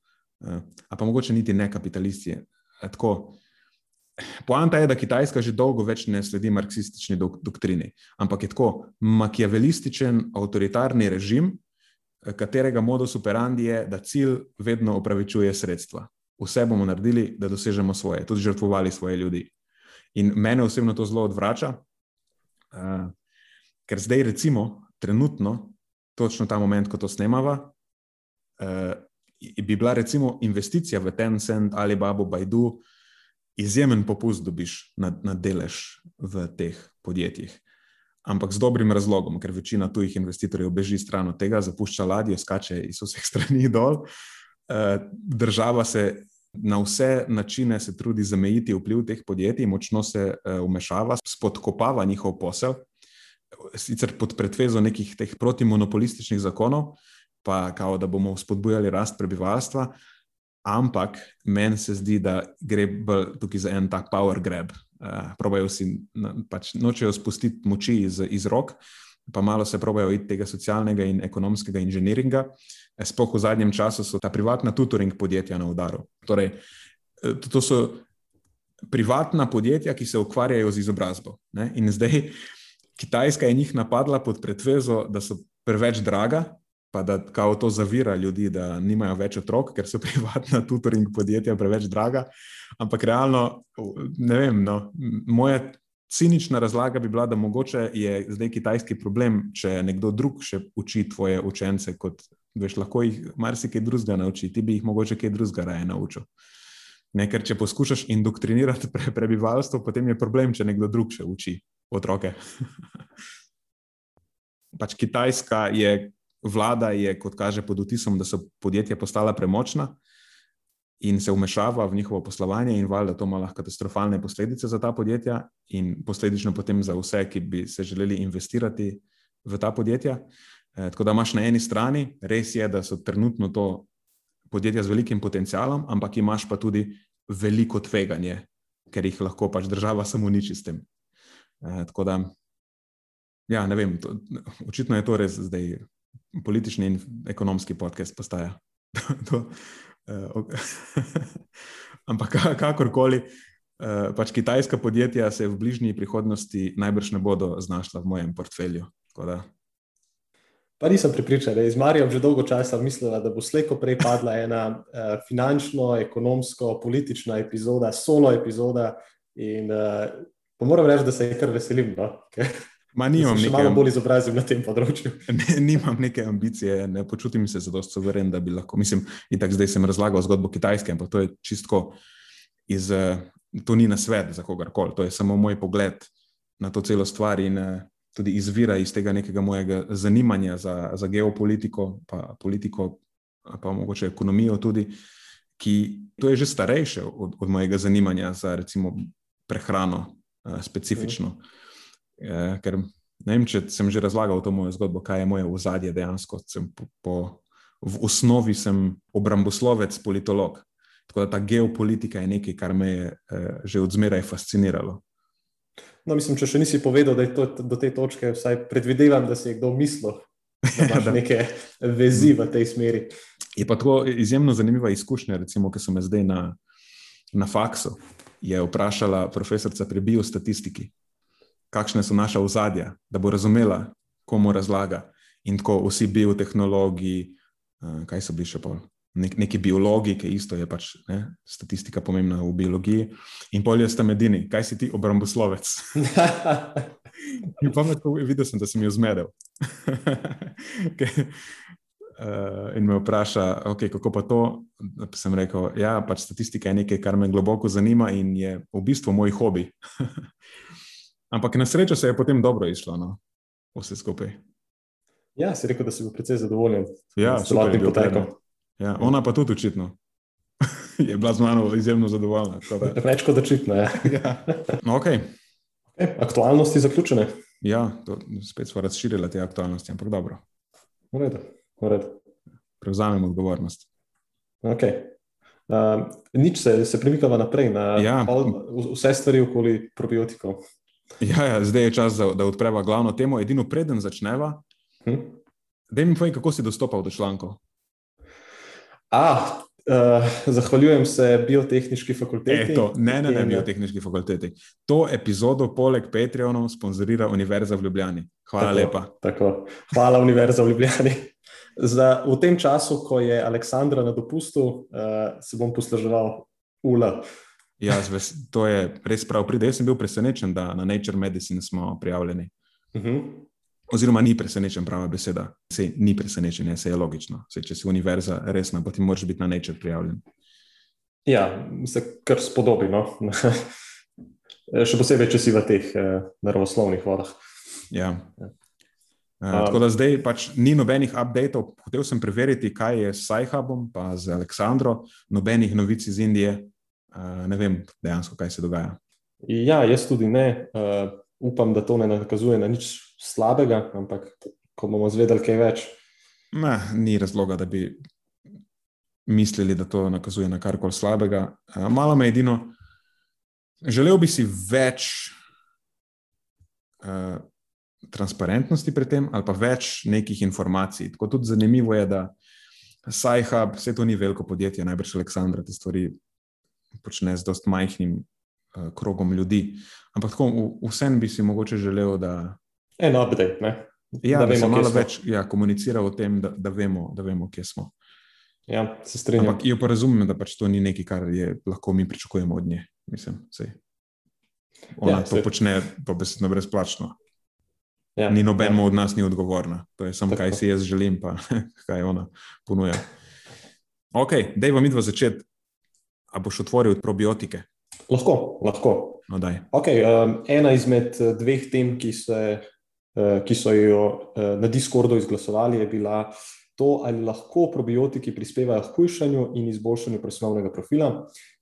Eh, a pa mogoče niti ne kapitalisti. Eh, tako, poanta je, da Kitajska že dolgo več ne sledi marksistični doktrini, ampak je tako makiavelističen, avtoritarni režim, katerega modus operandi je, da cilj vedno upravičuje sredstva vse bomo naredili, da dosežemo svoje, tudi žrtvovali svoje ljudi. In mene osebno to zelo odvrača, uh, ker zdaj, recimo, trenutno, točno ta moment, ko to snemava, uh, bi bila recimo investicija v Tencent ali Babo Baidu, izjemen popust dobiš na, na delež v teh podjetjih. ampak z dobrim razlogom, ker večina tujih investitorjev beži stran od tega, zapušča ladje, skače iz vseh strani dol. Eh, država se na vse načine trudi zamejiti vpliv teh podjetij, močno se umešava, spodkopava njihov posel, sicer pod pretvezo nekih teh protimonopolističnih zakonov, pa kao, da bomo spodbujali rast prebivalstva. Ampak meni se zdi, da gre tukaj za en tak power grab. Uh, probajo si, pač nočejo spustiti moči iz, iz rok, pa malo se probajo iti tega socialnega in ekonomskega inženiringa. Eh, sploh v zadnjem času so ta privatna tutoring podjetja na udaru. Torej, eh, to so privatna podjetja, ki se ukvarjajo z izobrazbo. Ne? In zdaj Kitajska je njih napadla pod pretvezo, da so preveč draga, pa da kao to zavira ljudi, da nimajo več otrok, ker so privatna tutoring podjetja preveč draga. Ampak realno, ne vem, no, moja cinična razlaga bi bila, da mogoče je zdaj kitajski problem, če nekdo drug še uči tvoje učence, kot veš, lahko jih marsikaj drugega nauči, ti bi jih mogoče kaj drugega raje naučil. Ne, ker če poskušaš indoktrinirati pre, prebivalstvo, potem je problem, če nekdo drug še uči otroke. pač Kitajska je vlada je, kot kaže, pod vtisom, da so podjetja postala premočna in se umešava v njihovo poslovanje, in valjda to ima lahko katastrofalne posledice za ta podjetja, in posledično potem za vse, ki bi se želeli investirati v ta podjetja. E, tako da imaš na eni strani, res je, da so trenutno to podjetja z velikim potencialom, ampak imaš pa tudi veliko tveganje, ker jih lahko pač država samo uniči s tem. E, tako da, ja, ne vem, to, očitno je to res zdaj politični in ekonomski podcast postaja. to, Ampak kakorkoli, uh, pač kitajska podjetja se v bližnji prihodnosti najbrž ne bodo znašla v mojem portfelju. Pa nisem pripričan, da je iz Marija že dolgo časa mislila, da bo slejko prej padla ena uh, finančno, ekonomsko, politična epizoda, solo epizoda. In uh, moram reči, da se je kar veselim. No? Ma, nimam nekaj, malo bolj izobrazil na tem področju. Ne, nimam neke ambicije, ne počutim se zelo soveren, da bi lahko. Mislim, da zdaj sem razlagal zgodbo Kitajske, ampak to je čisto iz. To ni na svet za kogarkoli, to je samo moj pogled na to celo stvar in tudi izvira iz tega nekega mojega zanimanja za, za geopolitiko, pa politiko, pa mogoče ekonomijo tudi, ki to je že starejše od, od mojega zanimanja za recimo prehrano specifično. Mm. Eh, ker ne vem, če sem že razlagal to mojo zgodbo, kaj je moje ozadje dejansko. Po, po, v osnovi sem obramboslovec, politolog. Tako da ta geopolitika je nekaj, kar me je eh, že odzmeraj fasciniralo. No, mislim, če še nisi povedal, da je to do te točke, vsaj predvidevam, da si je kdo mislil, da imaš neke vezi v tej smeri. Je pa to izjemno zanimiva izkušnja, recimo, ki so me zdaj na, na faksu. Je vprašala profesorica pri biostatistiki, kakšne so naša ozadja, da bo razumela, komu razlaga. In tako vsi biotehnologi, uh, kaj so bili še pol. Nek, neki biologi, ki isto je pač ne, statistika pomembna v biologiji, in polje sta medini, kaj si ti, obramboslovec. in pamet, videl sem, da sem jo zmedel. uh, in me vpraša, okay, kako pa to. Sem rekel, ja, pač statistika je nekaj, kar me globoko zanima in je v bistvu moj hobi. Ampak na srečo se je potem dobro išlo, no? vse skupaj. Ja, si rekel, da si bil precej zadovoljen. Ja, s celotnim potekom. Ja, ona pa tudi očitno. je bila z mano izjemno zadovoljna. Več kot očitno je. Ja. ja. No, okay. Okay, aktualnosti zaključene. Ja, to, spet smo razširili te aktualnosti, ampak dobro. Uredu, uredu. Prevzamemo odgovornost. Okay. Uh, nič se, se premikava naprej na ja. vse stvari okoli probiotikov. Ja, ja, zdaj je čas, da, da odpreva glavno temo. Edino preden začneva, hm? da mi povej, kako si dostopal do člankov. Ah, uh, zahvaljujem se biotehnički fakulteti. Eto, ne, ne, ne, biotehnički fakulteti. To epizodo poleg Patreonov sponzorira Univerza v Ljubljani. Hvala tako, lepa. Tako. Hvala, Univerza v Ljubljani. Za, v tem času, ko je Aleksandra na dopustu, uh, se bom posluževal ULA. Ja, to je res prav. Pride. Jaz sem bil presenečen, da na Nature Medicine smo prijavljeni. Uh mhm. -huh. Oziroma, ni presenečen, prava beseda. Sej, ni presenečen, se je logično. Sej, če si univerza resna, potem moraš biti na Nature prijavljen. Ja, se kar spodobi. No? Še posebej, če si v teh eh, naravoslovnih vodah. Ja. Ja. Uh, tako da zdaj pač ni nobenih updatov. Hotev sem preveriti, kaj je s Sajhabom, pa z Aleksandro, nobenih novic iz Indije. Uh, ne vem dejansko, kaj se dogaja. Ja, jaz tudi ne. Uh, upam, da to ne nakazuje na nič slabega, ampak ko bomo zvedeli kaj več. Ne, ni razloga, da bi mislili, da to nakazuje na karkoli slabega. Uh, malo me edino, želel bi si več. Uh, transparentnosti pri tem, ali pa več nekih informacij. Tako tudi zanimivo je, da Sajhab, vse to ni veliko podjetje, najbrž Aleksandra te stvari počne z dost majhnim uh, krogom ljudi. Ampak tako, vsem bi si mogoče želel, da. En update, ne? Ja, da, da vemo, malo več ja, komunicira o tem, da, da, vemo, da vemo, kje smo. Ja, se strinjam. Ampak jo pa razumem, da pač to ni nekaj, kar je, lahko mi pričakujemo od nje. Mislim, Ona ja, to se... počne pa besedno brezplačno. Ja, ni noben ja. od nas ni odgovorna. To je samo, kaj si jaz želim, pa kaj ona ponuja. Ok, da je vam idva začeti. A boš otvoril probiotike? Lahko, lahko. No, okay, um, ena izmed eh, dveh tem, ki, se, uh, ki so jo uh, na Discordu izglasovali, je bila to, ali lahko probiotiki prispevajo k hujšanju in izboljšanju presnovnega profila.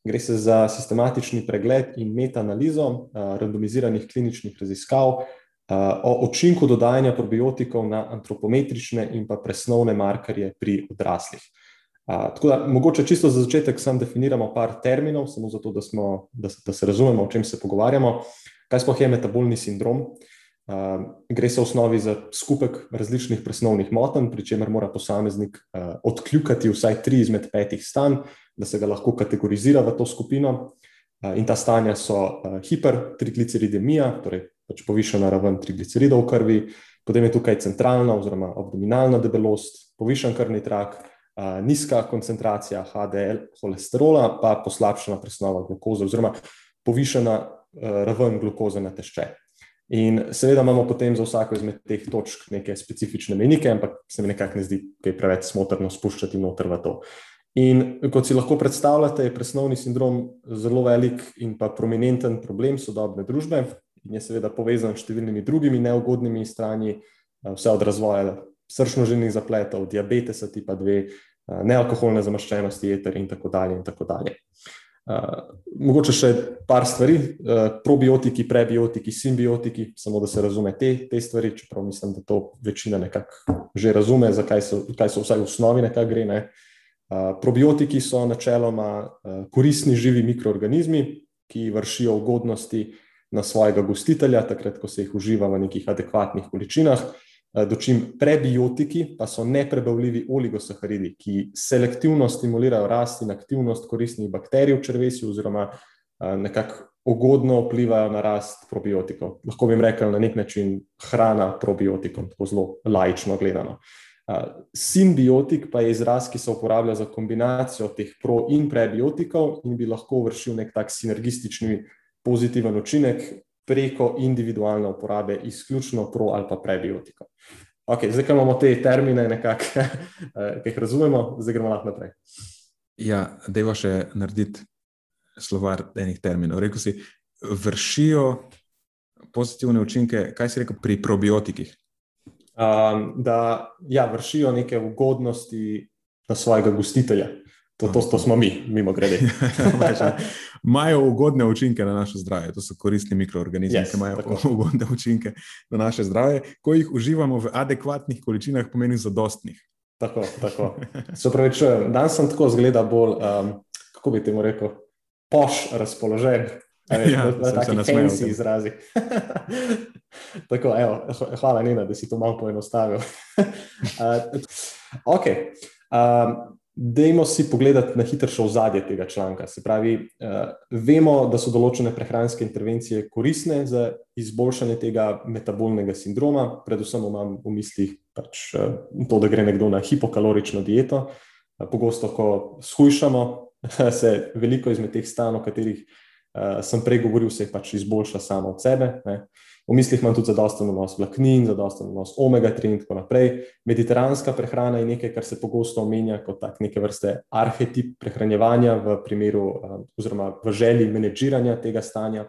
Gre se za sistematični pregled in metaanalizo uh, randomiziranih kliničnih raziskav o učinku dodajanja probiotikov na antropometrične in pa presnovne markerje pri odraslih. Tako da, mogoče čisto za začetek sam definiramo par terminov, samo zato, da, smo, da, da se razumemo, o čem se pogovarjamo. Kaj sploh je metabolni sindrom? Gre se v osnovi za skupek različnih presnovnih motenj, pri čemer mora posameznik odkljukati vsaj tri izmed petih stanj, da se ga lahko kategorizira v to skupino. In ta stanja so hipertrigliceridemija, torej pač povišena raven trigliceridov v krvi, potem je tukaj centralna oziroma abdominalna debelost, povišen krvni trak, nizka koncentracija HDL holesterola, pa poslabšana presnova glukoze oziroma povišena raven glukoze na tešče. In seveda imamo potem za vsako izmed teh točk neke specifične menike, ampak se mi nekako ne zdi, da je preveč smotrno spuščati noter v to. In kot si lahko predstavljate, je presnovni sindrom zelo velik in pa prominenten problem sodobne družbe in je seveda povezan s številnimi drugimi neugodnimi strani, vse od razvoja srčno-žilnih zapletov, diabetesa tipa 2, eh, nealkoholne zamaščenosti jeter in tako dalje. In tako dalje. Uh, mogoče še par stvari, uh, probiotiki, prebiotiki, simbiotiki, samo da se razume te, te stvari, čeprav mislim, da to večina nekako že razume, zakaj so, so vsaj v osnovi nekaj gre. Ne. Uh, probiotiki so načeloma uh, koristni živi mikroorganizmi, ki vršijo ugodnosti uh, na svojega gostitelja, takrat, ko se jih uživa v nekih adekvatnih količinah. Eh, dočim prebiotiki pa so neprebavljivi oligosaharidi, ki selektivno stimulirajo rast in aktivnost koristnih bakterij v črvesju, oziroma eh, nekako ugodno vplivajo na rast probiotikov. Lahko bi jim rekel na nek način hrana probiotikom, tako zelo lajično gledano. Eh, simbiotik pa je izraz, ki se uporablja za kombinacijo teh pro in prebiotikov in bi lahko vršil nek tak sinergistični pozitiven učinek preko individualne uporabe, izključno pro ali pa prebiotika. Okay, zdaj, ko imamo te termine, nekako, eh, ki jih razumemo, zdaj gremo lahko naprej. Ja, deva še narediti slovar enih terminov. Rekl si, vršijo pozitivne učinke, kaj si rekel pri probiotikih? Um, da ja, vršijo neke ugodnosti na svojega gostitelja. To, to, to smo mi, mimo grede. Imajo ugodne učinke na naše zdravje, to so koristni mikroorganizmi, yes, ki imajo tako. ugodne učinke na naše zdravje, ko jih uživamo v adekvatnih količinah, pomeni zadostnih. Tako, tako. Se pravi, čujem, danes sem tako zgleda bolj, um, kako bi temu rekel, poš razpoložen. Ja, tako se nasmeji izrazi. tako, evo, hvala, Nina, da si to malo poenostavil. uh, okay. um, Dajmo si pogledati na hitro še ozadje tega članka. Se pravi, uh, vemo, da so določene prehranske intervencije koristne za izboljšanje tega metabolnega sindroma, predvsem imam v mislih pač, uh, to, da gre nekdo na hipokalorično dieto. Uh, pogosto, ko shujšamo, se veliko izmed teh stanov, o katerih uh, sem prej govoril, se pač izboljša samo od sebe. Ne. V mislih imam tudi zadosten vnos vlaknin, zadosten vnos omega-3 in tako naprej. Mediteranska prehrana je nekaj, kar se pogosto omenja kot tak neke vrste arhetip prehranjevanja v primeru eh, oziroma v želji menedžiranja tega stanja.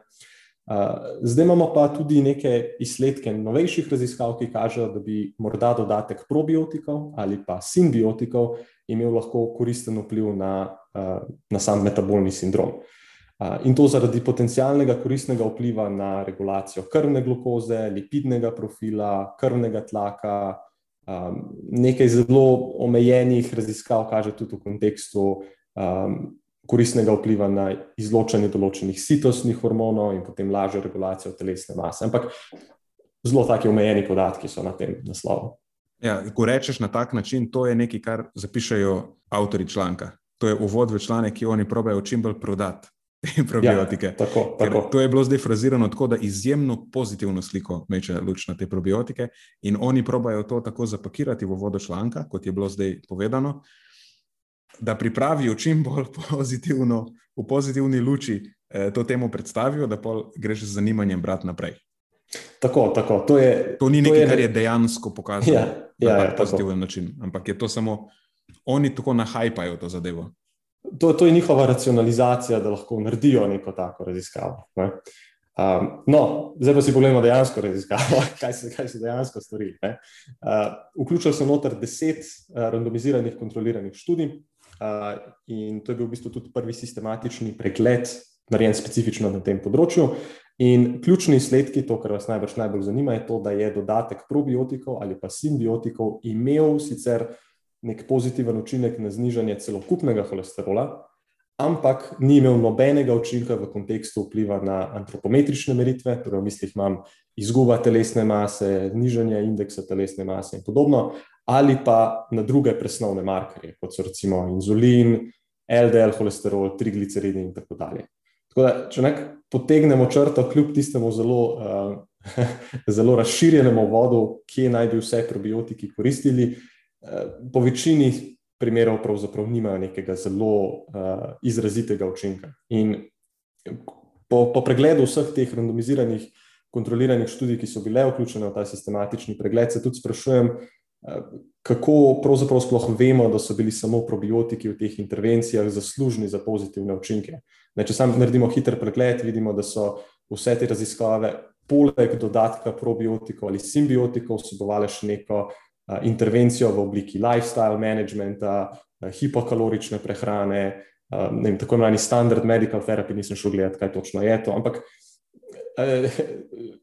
Zdaj imamo pa tudi neke izsledke novejših raziskav, ki kažejo, da bi morda dodatek probiotikov ali pa simbiotikov imel lahko koristen vpliv na, na sam metabolni sindrom. In to zaradi potencialnega koristnega vpliva na regulacijo krvne glukoze, lipidnega profila, krvnega tlaka. Nekaj zelo omejenih raziskav kaže tudi v kontekstu koristnega vpliva na izločanje določenih sitostnih hormonov in potem lažjo regulacijo telesne mase. Ampak zelo taki omejeni podatki so na tem naslovu. Ja, ko rečeš na tak način, to je nekaj, kar zapišajo avtori članka. To je uvod v članek, ki oni pravijo čim bolj prodati. Probiotike. Ja, tako, tako. To je bilo zdaj frazirano tako, da izjemno pozitivno sliko meče luč na te probiotike, in oni pravijo to tako zapakirati v vodo članka, kot je bilo zdaj povedano, da pripravijo čim bolj pozitivno, v pozitivni luči eh, to temu predstavijo, da pa greš z zanimanjem brati naprej. Tako, tako. To, je, to ni nekaj, to je... kar je dejansko pokazano ja, ja, na ja, pozitiven način, ampak je to samo oni tako nahajpajo to zadevo. To, to je njihova racionalizacija, da lahko naredijo neko tako raziskavo. Ne? Um, no, zdaj pa si pogledamo dejansko raziskavo, kaj se, kaj se dejansko stori. Uh, vključili so noter deset uh, randomiziranih, kontroliranih študij, uh, in to je bil v bistvu tudi prvi sistematični pregled, narejen specifično na tem področju. In ključni izsledki, to, kar vas najbrž najbolj zanima, je to, da je dodatek probiotikov ali pa simbiotikov imel sicer nek pozitiven učinek na znižanje celokupnega holesterola, ampak ni imel nobenega učinka v kontekstu vpliva na antropometrične meritve, torej v mislih imam izguba telesne mase, znižanje indeksa telesne mase in podobno, ali pa na druge presnovne markerje, kot so recimo inzulin, LDL holesterol, trigliceridi in tako dalje. Tako da, če nek potegnemo črto, kljub tistemu zelo, uh, zelo razširjenemu vodu, kje naj bi vse probiotiki koristili, po večini primerov pravzaprav nimajo nekega zelo uh, izrazitega učinka. In po, po pregledu vseh teh randomiziranih, kontroliranih študij, ki so bile vključene v ta sistematični pregled, se tudi sprašujem, uh, kako pravzaprav sploh vemo, da so bili samo probiotiki v teh intervencijah zaslužni za pozitivne učinke. Ne, če sam naredimo hiter pregled, vidimo, da so vse te raziskave. Poleg dodatka probiotikov ali simbiotikov vsebovali še neko intervencijo v obliki lifestyle managementa, hipokalorične prehrane, vem, tako imenovani standard medical therapy, nisem šel gledati, kaj točno je to. Ampak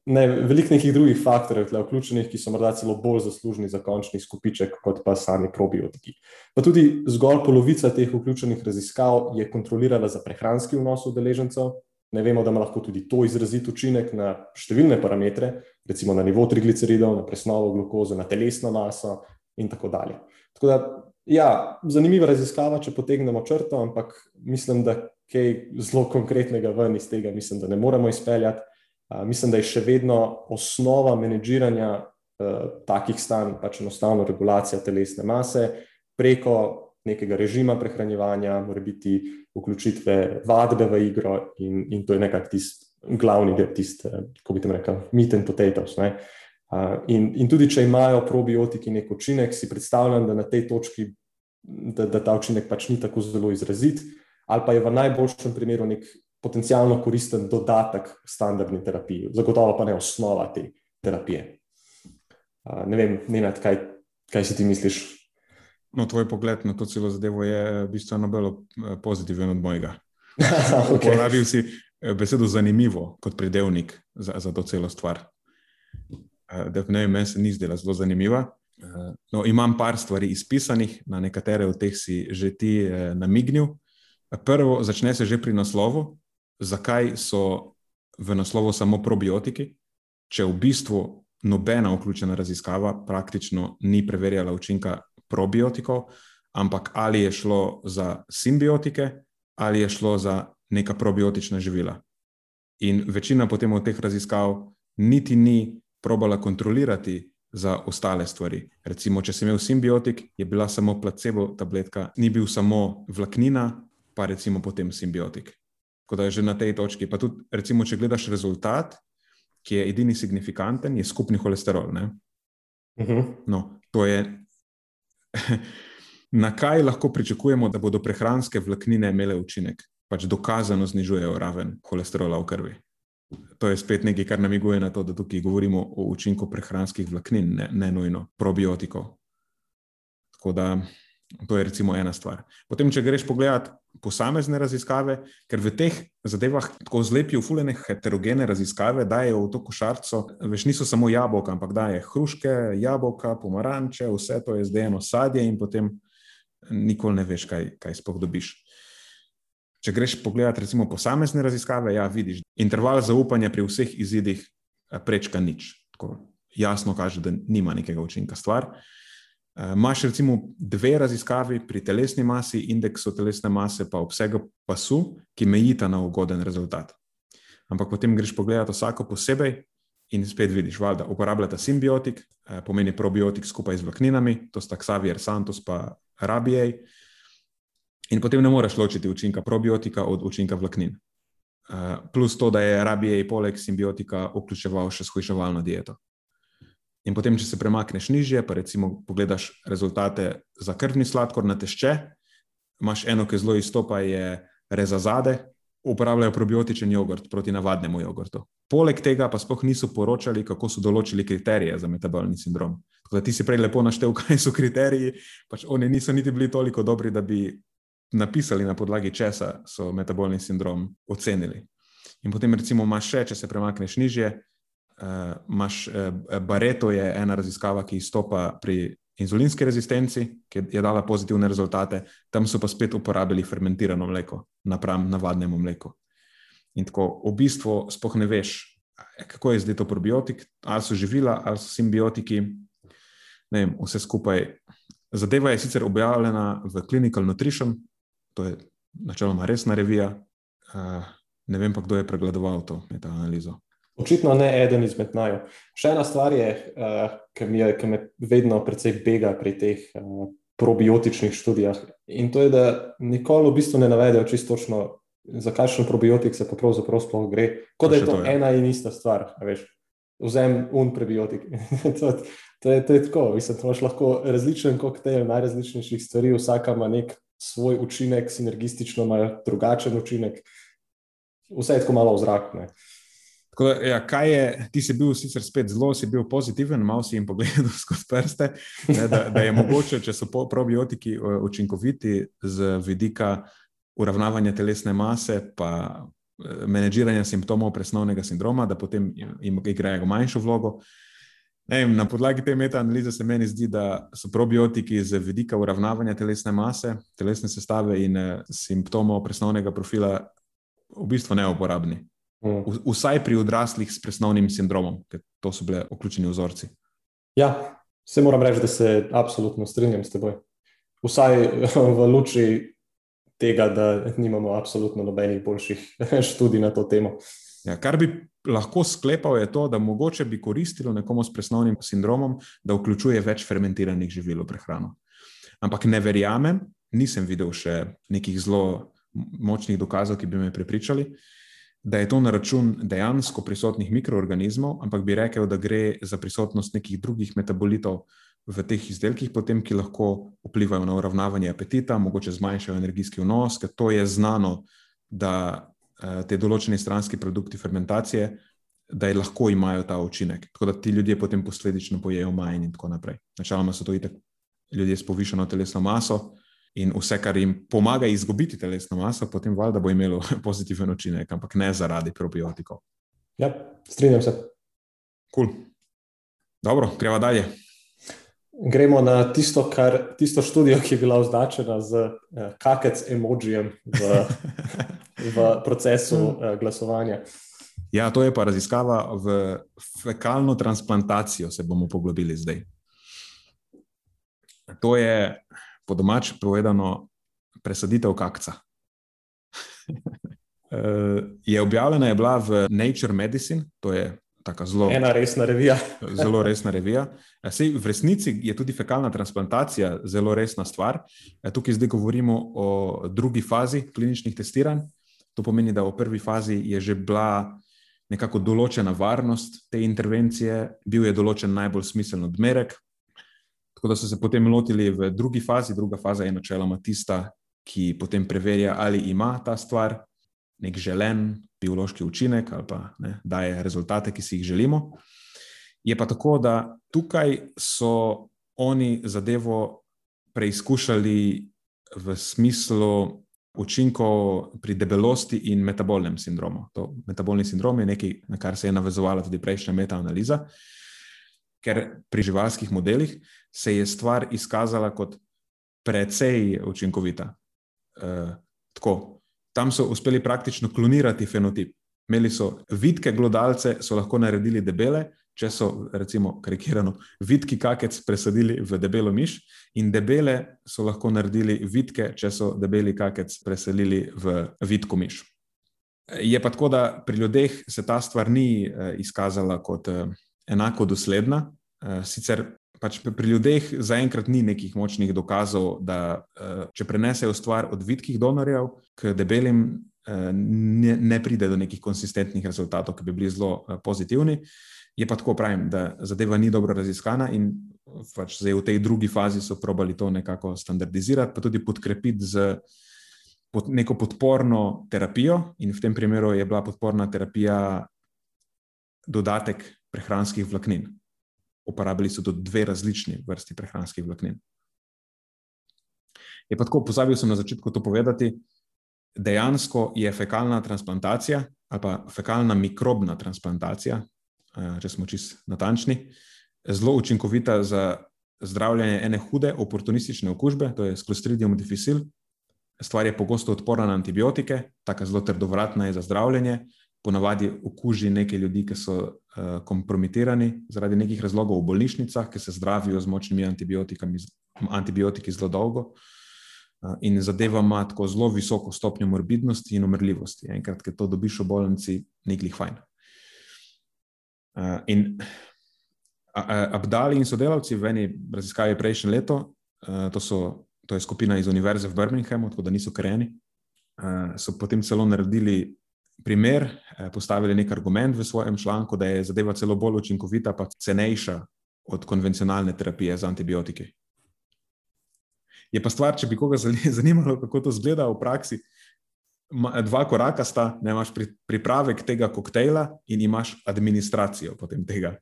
ne, veliko nekih drugih faktorjev je vključenih, ki so morda celo bolj zaslužni za končni skupiček, kot pa sami probiotiki. Pa tudi zgolj polovica teh vključenih raziskav je kontrolirala za prehranski vnos udeležencev, Ne vemo, da ima lahko tudi to izrazit učinek na številne parametre, recimo na nivo trigliceridov, na presnovo glukoze, na telesno maso in tako dalje. Tako da, ja, zanimiva raziskava, če potegnemo črto, ampak mislim, da kaj zelo konkretnega ven iz tega mislim, da ne moremo izpeljati. Mislim, da je še vedno osnova menedžiranja uh, takih stanj, pač enostavno regulacija telesne mase preko nekega režima prehranjevanja, mora biti vključitve vadbe v igro, in, in to je nekako tisti glavni del, tisti, kako bi tam rekel, meat and potatoes. Uh, in, in tudi, če imajo probiotiki nek učinek, si predstavljam, da na tej točki, da, da ta učinek pač ni tako zelo izrazit, ali pa je v najboljšem primeru nek potencialno koristen dodatek standardni terapiji, zagotovo pa ne osnova te terapije. Uh, ne vem, ne vem, kaj, kaj si ti misliš. No, tvoj pogled na to celo zadevo je bistveno bolj eh, pozitiven od mojega. okay. Uporabil si eh, besedo zanimivo kot pridevnik za, za to celo stvar. Eh, Definitivno meni se ni zdela zelo zanimiva. No, imam par stvari izpisanih, na nekatere od teh si že ti namignil. Prvo, začne se že pri naslovu. Zakaj so v naslovu samo probiotiki, če v bistvu nobena vključena raziskava praktično ni preverjala učinka probiotikov, ampak ali je šlo za simbiotike ali je šlo za neka probiotična živila. In večina potem od teh raziskav niti ni probala kontrolirati za ostale stvari. Recimo, če sem imel simbiotik, je bila samo placebo tabletka, ni bil samo vlaknina, pa recimo potem simbiotik. Tako da je že na tej točki. Pa tudi, recimo, če gledaš rezultat, ki je edini signifikanten, je skupni holesterol. Uh mhm. -huh. no, to je na kaj lahko pričakujemo, da bodo prehranske vlaknine imele učinek, pač dokazano znižujejo raven holesterola v krvi. To je spet nekaj, kar namiguje na to, da tukaj govorimo o učinku prehranskih vlaknin, ne, ne nujno probiotikov. Tako da to je recimo ena stvar. Potem, če greš pogledat posamezne raziskave, ker v teh zadevah tako zlepijo fulene heterogene raziskave, dajo v to košarico, veš, niso samo jabolka, ampak daje hruške, jabolka, pomaranče, vse to je zdaj eno sadje in potem nikoli ne veš, kaj, kaj sploh dobiš. Če greš pogledat recimo posamezne raziskave, ja, vidiš, interval zaupanja pri vseh izidih eh, prečka nič. Tako jasno kaže, da nima nekega učinka stvar. Imáš uh, recimo dve raziskavi pri telesni masi, indeksu telesne mase, pa obsegu pasu, ki mejita na ugoden rezultat. Ampak potem greš pogledat vsako posebej in spet vidiš, da uporabljata simbiotik, uh, pomeni probiotik skupaj z vlakninami, to sta Xavier Santos pa Rabiej. In potem ne moreš ločiti učinka probiotika od učinka vlaknin. Uh, plus to, da je Rabiej poleg simbiotika vključeval še shujševalno dieto. In potem, če se premakneš nižje, pa recimo pogledaš rezultate za krvni sladkor na tešče, imaš eno, ki zelo izstopa, je rezazade, uporabljajo probiotičen jogurt proti navadnemu jogurtu. Poleg tega pa sploh niso poročali, kako so določili kriterije za metabolni sindrom. Tako da ti si prej lepo naštel, kaj so kriteriji, pač oni niso niti bili toliko dobri, da bi napisali na podlagi česa so metabolni sindrom ocenili. In potem recimo imaš še, če se premakneš nižje, uh, imaš uh, Bareto, je ena raziskava, ki izstopa pri inzulinski rezistenci, ki je dala pozitivne rezultate, tam so pa spet uporabili fermentirano mleko napram navadnemu mleku. In tako v bistvu spoh ne veš, kako je zdaj to probiotik, ali so živila, ali so simbiotiki. Ne vem, vse skupaj. Zadeva je sicer objavljena v Clinical Nutrition, to je načeloma resna revija. Uh, ne vem pa, kdo je pregledoval to metaanalizo. Očitno ne eden izmed naju. Še ena stvar je, uh, ki mi, me vedno precej bega pri teh uh, probiotičnih študijah. In to je, da nikoli v bistvu ne navedejo čisto točno, za kakšen probiotik se pa pravzaprav sploh gre. Kot da je to, to je. ena in ista stvar. Vzem un prebiotik. to, to, je, to je tako. Mislim, imaš lahko različen koktejl najrazličnejših stvari, vsaka ima nek svoj učinek, sinergistično ima drugačen učinek. Vse je tako malo v zraku. Da, ja, kaj je, ti si bil sicer spet zelo, si bil pozitiven, malo si jim pogledal skozi prste, ne, da, da je mogoče, če so probiotiki eh, učinkoviti z vidika uravnavanja telesne mase, pa eh, menedžiranja simptomov presnovnega sindroma, da potem jim igrajo manjšo vlogo. Ne, na podlagi te metaanalize se meni zdi, da so probiotiki z vidika uravnavanja telesne mase, telesne sestave in eh, simptomov presnovnega profila v bistvu neuporabni. Vsaj pri odraslih s presnovnim sindromom, ker to so bile vključeni vzorci. Ja, se moram reči, da se absolutno strinjam s teboj. Vsaj v luči tega, da nimamo absolutno nobenih boljših študij na to temo. Ja, kar bi lahko sklepal, je to, da mogoče bi koristilo nekomu s presnovnim sindromom, da vključuje več fermentiranih živil v prehrano. Ampak ne verjamem, nisem videl še nekih zelo močnih dokazov, ki bi me prepričali, da je to na račun dejansko prisotnih mikroorganizmov, ampak bi rekel, da gre za prisotnost nekih drugih metabolitov v teh izdelkih, potem, ki lahko vplivajo na uravnavanje apetita, mogoče zmanjšajo energijski vnos, ker to je znano, da eh, te določene stranski produkti fermentacije. Da lahko imajo ta učinek, tako da ti ljudje potem posledično pojejo manj, in tako naprej. Načeloma so to itak ljudje s povišeno telesno maso, uh, in vse, kar jim pomaga izgubiti telesno maso, potem valjda bo imelo pozitiven učinek, ampak ne zaradi probiotikov. Ja, strinjam se. Cool. Dobro, gremo dalje. Gremo na tisto, kar, tisto študijo, ki je bila označena z eh, kakec emojijem v, v procesu eh, glasovanja. Ja, to je pa raziskava v fekalno transplantacijo, se bomo poglobili zdaj. To je po domač povedano, presaditev kakca. Eh, je objavljena je bila v Nature Medicine, to je tako zelo. Ena resna revija. zelo resna revija. Eh, sej, v resnici je tudi fekalna transplantacija zelo resna stvar. Eh, tukaj zdaj govorimo o drugi fazi kliničnih testiranj. To pomeni, da v prvi fazi je že bila nekako določena varnost te intervencije, bil je določen najbolj smiseln odmerek, Tako da so se potem lotili v drugi fazi. Druga faza je načeloma tista, ki potem preverja, ali ima ta stvar nek želen biološki učinek ali pa ne, daje rezultate, ki si jih želimo. Je pa tako, da tukaj so oni zadevo preizkušali v smislu učinkov pri debelosti in metabolnem sindromu. To metabolni sindrom je nekaj, na kar se je navezovala tudi prejšnja metaanaliza, ker pri živalskih modelih se je stvar izkazala kot precej učinkovita. E, tako, tam so uspeli praktično klonirati fenotip. Imeli so vidke glodalce, so lahko naredili debele, če so, recimo, karikirano, vidki kakec presadili v debelo miš, in debele so lahko naredili vidke, če so debeli kakec preselili v vidko miš. Je pa tako, da pri ljudeh se ta stvar ni eh, izkazala kot eh, enako dosledna. Eh, sicer pač pri ljudeh zaenkrat ni nekih močnih dokazov, da če prenesejo stvar od vidkih donorjev k debelim, ne, ne pride do nekih konsistentnih rezultatov, ki bi bili zelo pozitivni. Je pa tako, pravim, da zadeva ni dobro raziskana in pač zdaj v tej drugi fazi so probali to nekako standardizirati, pa tudi podkrepiti z pod neko podporno terapijo. In v tem primeru je bila podporna terapija dodatek prehranskih vlaknin. Uporabili so tudi dve različni vrsti prehranskih vlaknin. Je pa tako, pozabil sem na začetku to povedati, dejansko je fekalna transplantacija ali pa fekalna mikrobna transplantacija, Eh, če smo čist natančni, zelo učinkovita za zdravljenje ene hude oportunistične okužbe, to je sklostridium difficile. Stvar je pogosto odporna na antibiotike, tako zelo trdovratna je za zdravljenje. Ponavadi okuži nekaj ljudi, ki so uh, kompromitirani zaradi nekih razlogov v bolnišnicah, ki se zdravijo z močnimi antibiotiki zelo dolgo. Uh, in zadeva ima tako zelo visoko stopnjo morbidnosti in umrljivosti. Enkrat, ki to dobiš v bolnici, ni glih fajn. Uh, in Abdali in sodelavci v eni raziskavi prejšnje leto, to, so, to je skupina iz Univerze v Birminghamu, tako da niso uh, so potem celo naredili primer, uh, postavili nek argument v svojem članku, da je zadeva celo bolj učinkovita, pa cenejša od konvencionalne terapije z antibiotiki. Je pa stvar, če bi koga zanimalo, kako to zgleda v praksi, dva koraka sta, da imaš pripravek tega koktejla in imaš administracijo potem tega.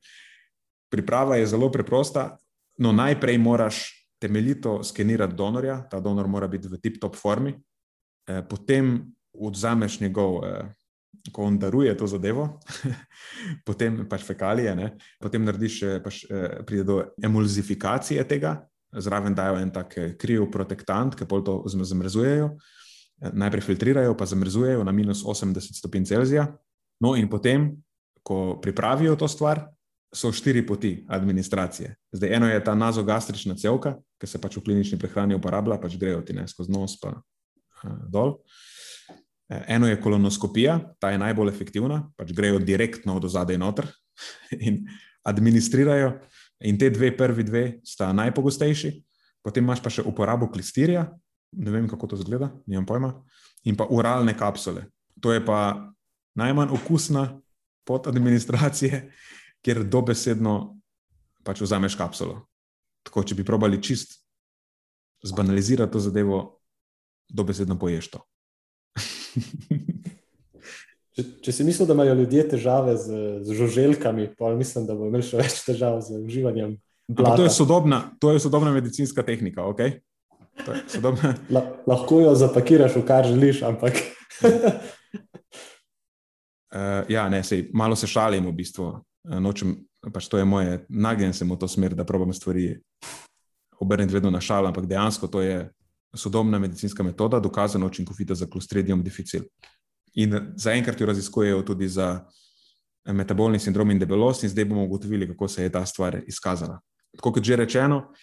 Priprava je zelo preprosta, no najprej moraš temeljito skenirati donorja, ta donor mora biti v tip-top formi, eh, potem odzameš njegov, eh, ko on daruje to zadevo, potem pač fekalije, ne? potem narediš, eh, pač, pride do emulzifikacije tega, zraven dajo en tak kriv protektant, ki pol to zamrzujejo najprej filtrirajo, pa zamrzujejo na minus 80 stopinj Celzija. No, in potem, ko pripravijo to stvar, so štiri poti administracije. Zdaj, eno je ta nazogastrična celka, ki se pač v klinični prehrani uporablja, pač grejo ti ne skozi nos, pa uh, dol. Eno je kolonoskopija, ta je najbolj efektivna, pač grejo direktno od zadaj noter in administrirajo. In te dve, prvi dve, sta najpogostejši, potem imaš pa še uporabo klistirja, ne vem, kako to zgleda, nimam pojma, in pa uralne kapsule. To je pa najmanj okusna pot administracije, ker dobesedno pač vzameš kapsulo. Tako, če bi probali čist zbanalizirati to zadevo, dobesedno poješ to. Če, če si mislil, da imajo ljudje težave z, z žuželkami, pa mislim, da bo imel še več težav z uživanjem. To je, sodobna, to je sodobna medicinska tehnika. Okay? La, lahko jo zapakiraš, v kar želiš, ampak. uh, ja, ne, sej, malo se šalim v bistvu. Uh, nočem, pač to je moje, nagnjen sem v to smer, da probam stvari obrniti vedno na šalo, ampak dejansko to je sodobna medicinska metoda, dokazano učinkovita za klostridium difficile. In zaenkrat jo raziskujejo tudi za metabolni sindrom in debelost, in zdaj bomo ugotovili, kako se je ta stvar izkazala. Tako kot že rečeno,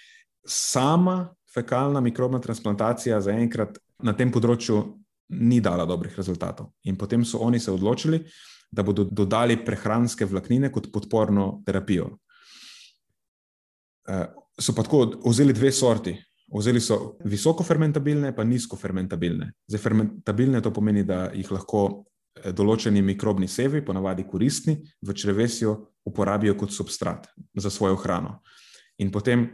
sama fekalna mikrobna transplantacija zaenkrat na tem področju ni dala dobrih rezultatov. In potem so oni se odločili, da bodo dodali prehranske vlaknine kot podporno terapijo. Uh, so pa tako vzeli dve sorti. Vzeli so visoko fermentabilne, pa nizko fermentabilne. Zdaj, fermentabilne to pomeni, da jih lahko eh, določeni mikrobni sevi, ponavadi koristni, v črevesju uporabijo kot substrat za svojo hrano. In potem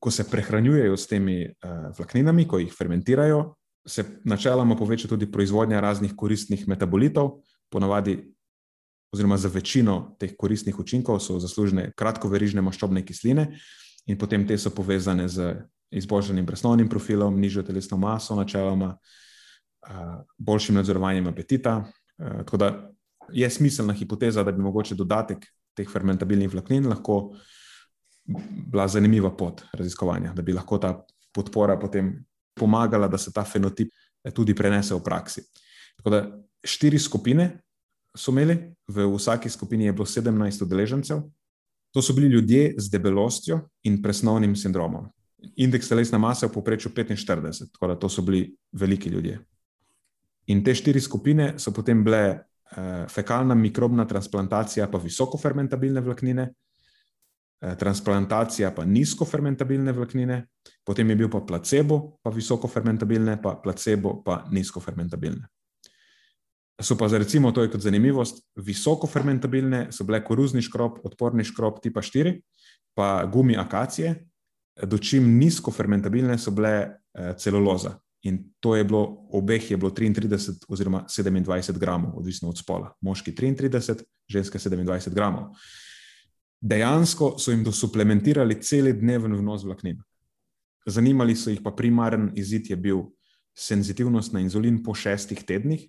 ko se prehranjujejo s temi uh, vlakninami, ko jih fermentirajo, se načeloma poveča tudi proizvodnja raznih koristnih metabolitov, ponavadi, oziroma za večino teh koristnih učinkov so zaslužne kratkoverižne maščobne kisline, in potem te so povezane z izboljšanim presnovnim profilom, nižjo telesno maso, načeloma, boljšim nadzorovanjem apetita. Tako da je smiselna hipoteza, da bi mogoče dodatek teh fermentabilnih vlaknin lahko bila zanimiva pot raziskovanja, da bi lahko ta podpora potem pomagala, da se ta fenotip eh, tudi prenese v praksi. Tako da štiri skupine so imeli, v vsaki skupini je bilo 17 udeležencev. To so bili ljudje z debelostjo in presnovnim sindromom. Indeks telesne mase v povprečju 45, tako da to so bili veliki ljudje. In te štiri skupine so potem bile eh, fekalna mikrobna transplantacija, pa visokofermentabilne vlaknine, eh, transplantacija pa nizkofermentabilne vlaknine, potem je bil pa placebo, pa visokofermentabilne, pa placebo, pa nizkofermentabilne. So pa, za recimo, to je kot zanimivost, visokofermentabilne so bile koruzni škrob, odporni škrob tipa 4, pa gumi akacije, dočim nizkofermentabilne so bile eh, celuloza. In to je bilo, obeh je bilo 33 oziroma 27 gramov, odvisno od spola. Moški 33, ženske 27 gramov. Dejansko so jim dosuplementirali cel dneven vnos vlaknin. Zanimali so jih pa primaren izid, je bil senzitivnost na inzulin po šestih tednih,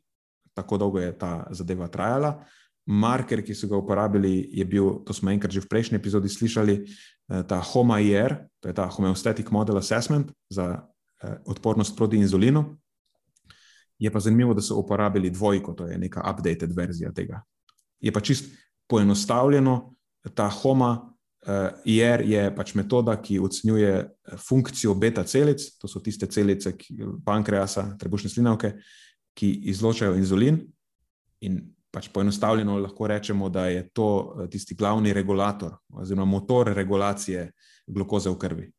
tako dolgo je ta zadeva trajala. Marker, ki so ga uporabili, je bil, to smo enkrat že v prejšnji epizodi slišali, eh, ta HOMA-IR, to je ta Homeostatic Model Assessment za Eh, odpornost proti inzulinu. Je pa zanimivo, da so uporabili dvojko, to je neka updated verzija tega. Je pa čist poenostavljeno, ta HOMA uh, IR je pač metoda, ki ocenjuje eh, funkcijo beta celic, to so tiste celice ki, pankreasa, trebušne slinavke, ki izločajo inzulin. In pač poenostavljeno lahko rečemo, da je to tisti glavni regulator oziroma motor regulacije glukoze v krvi.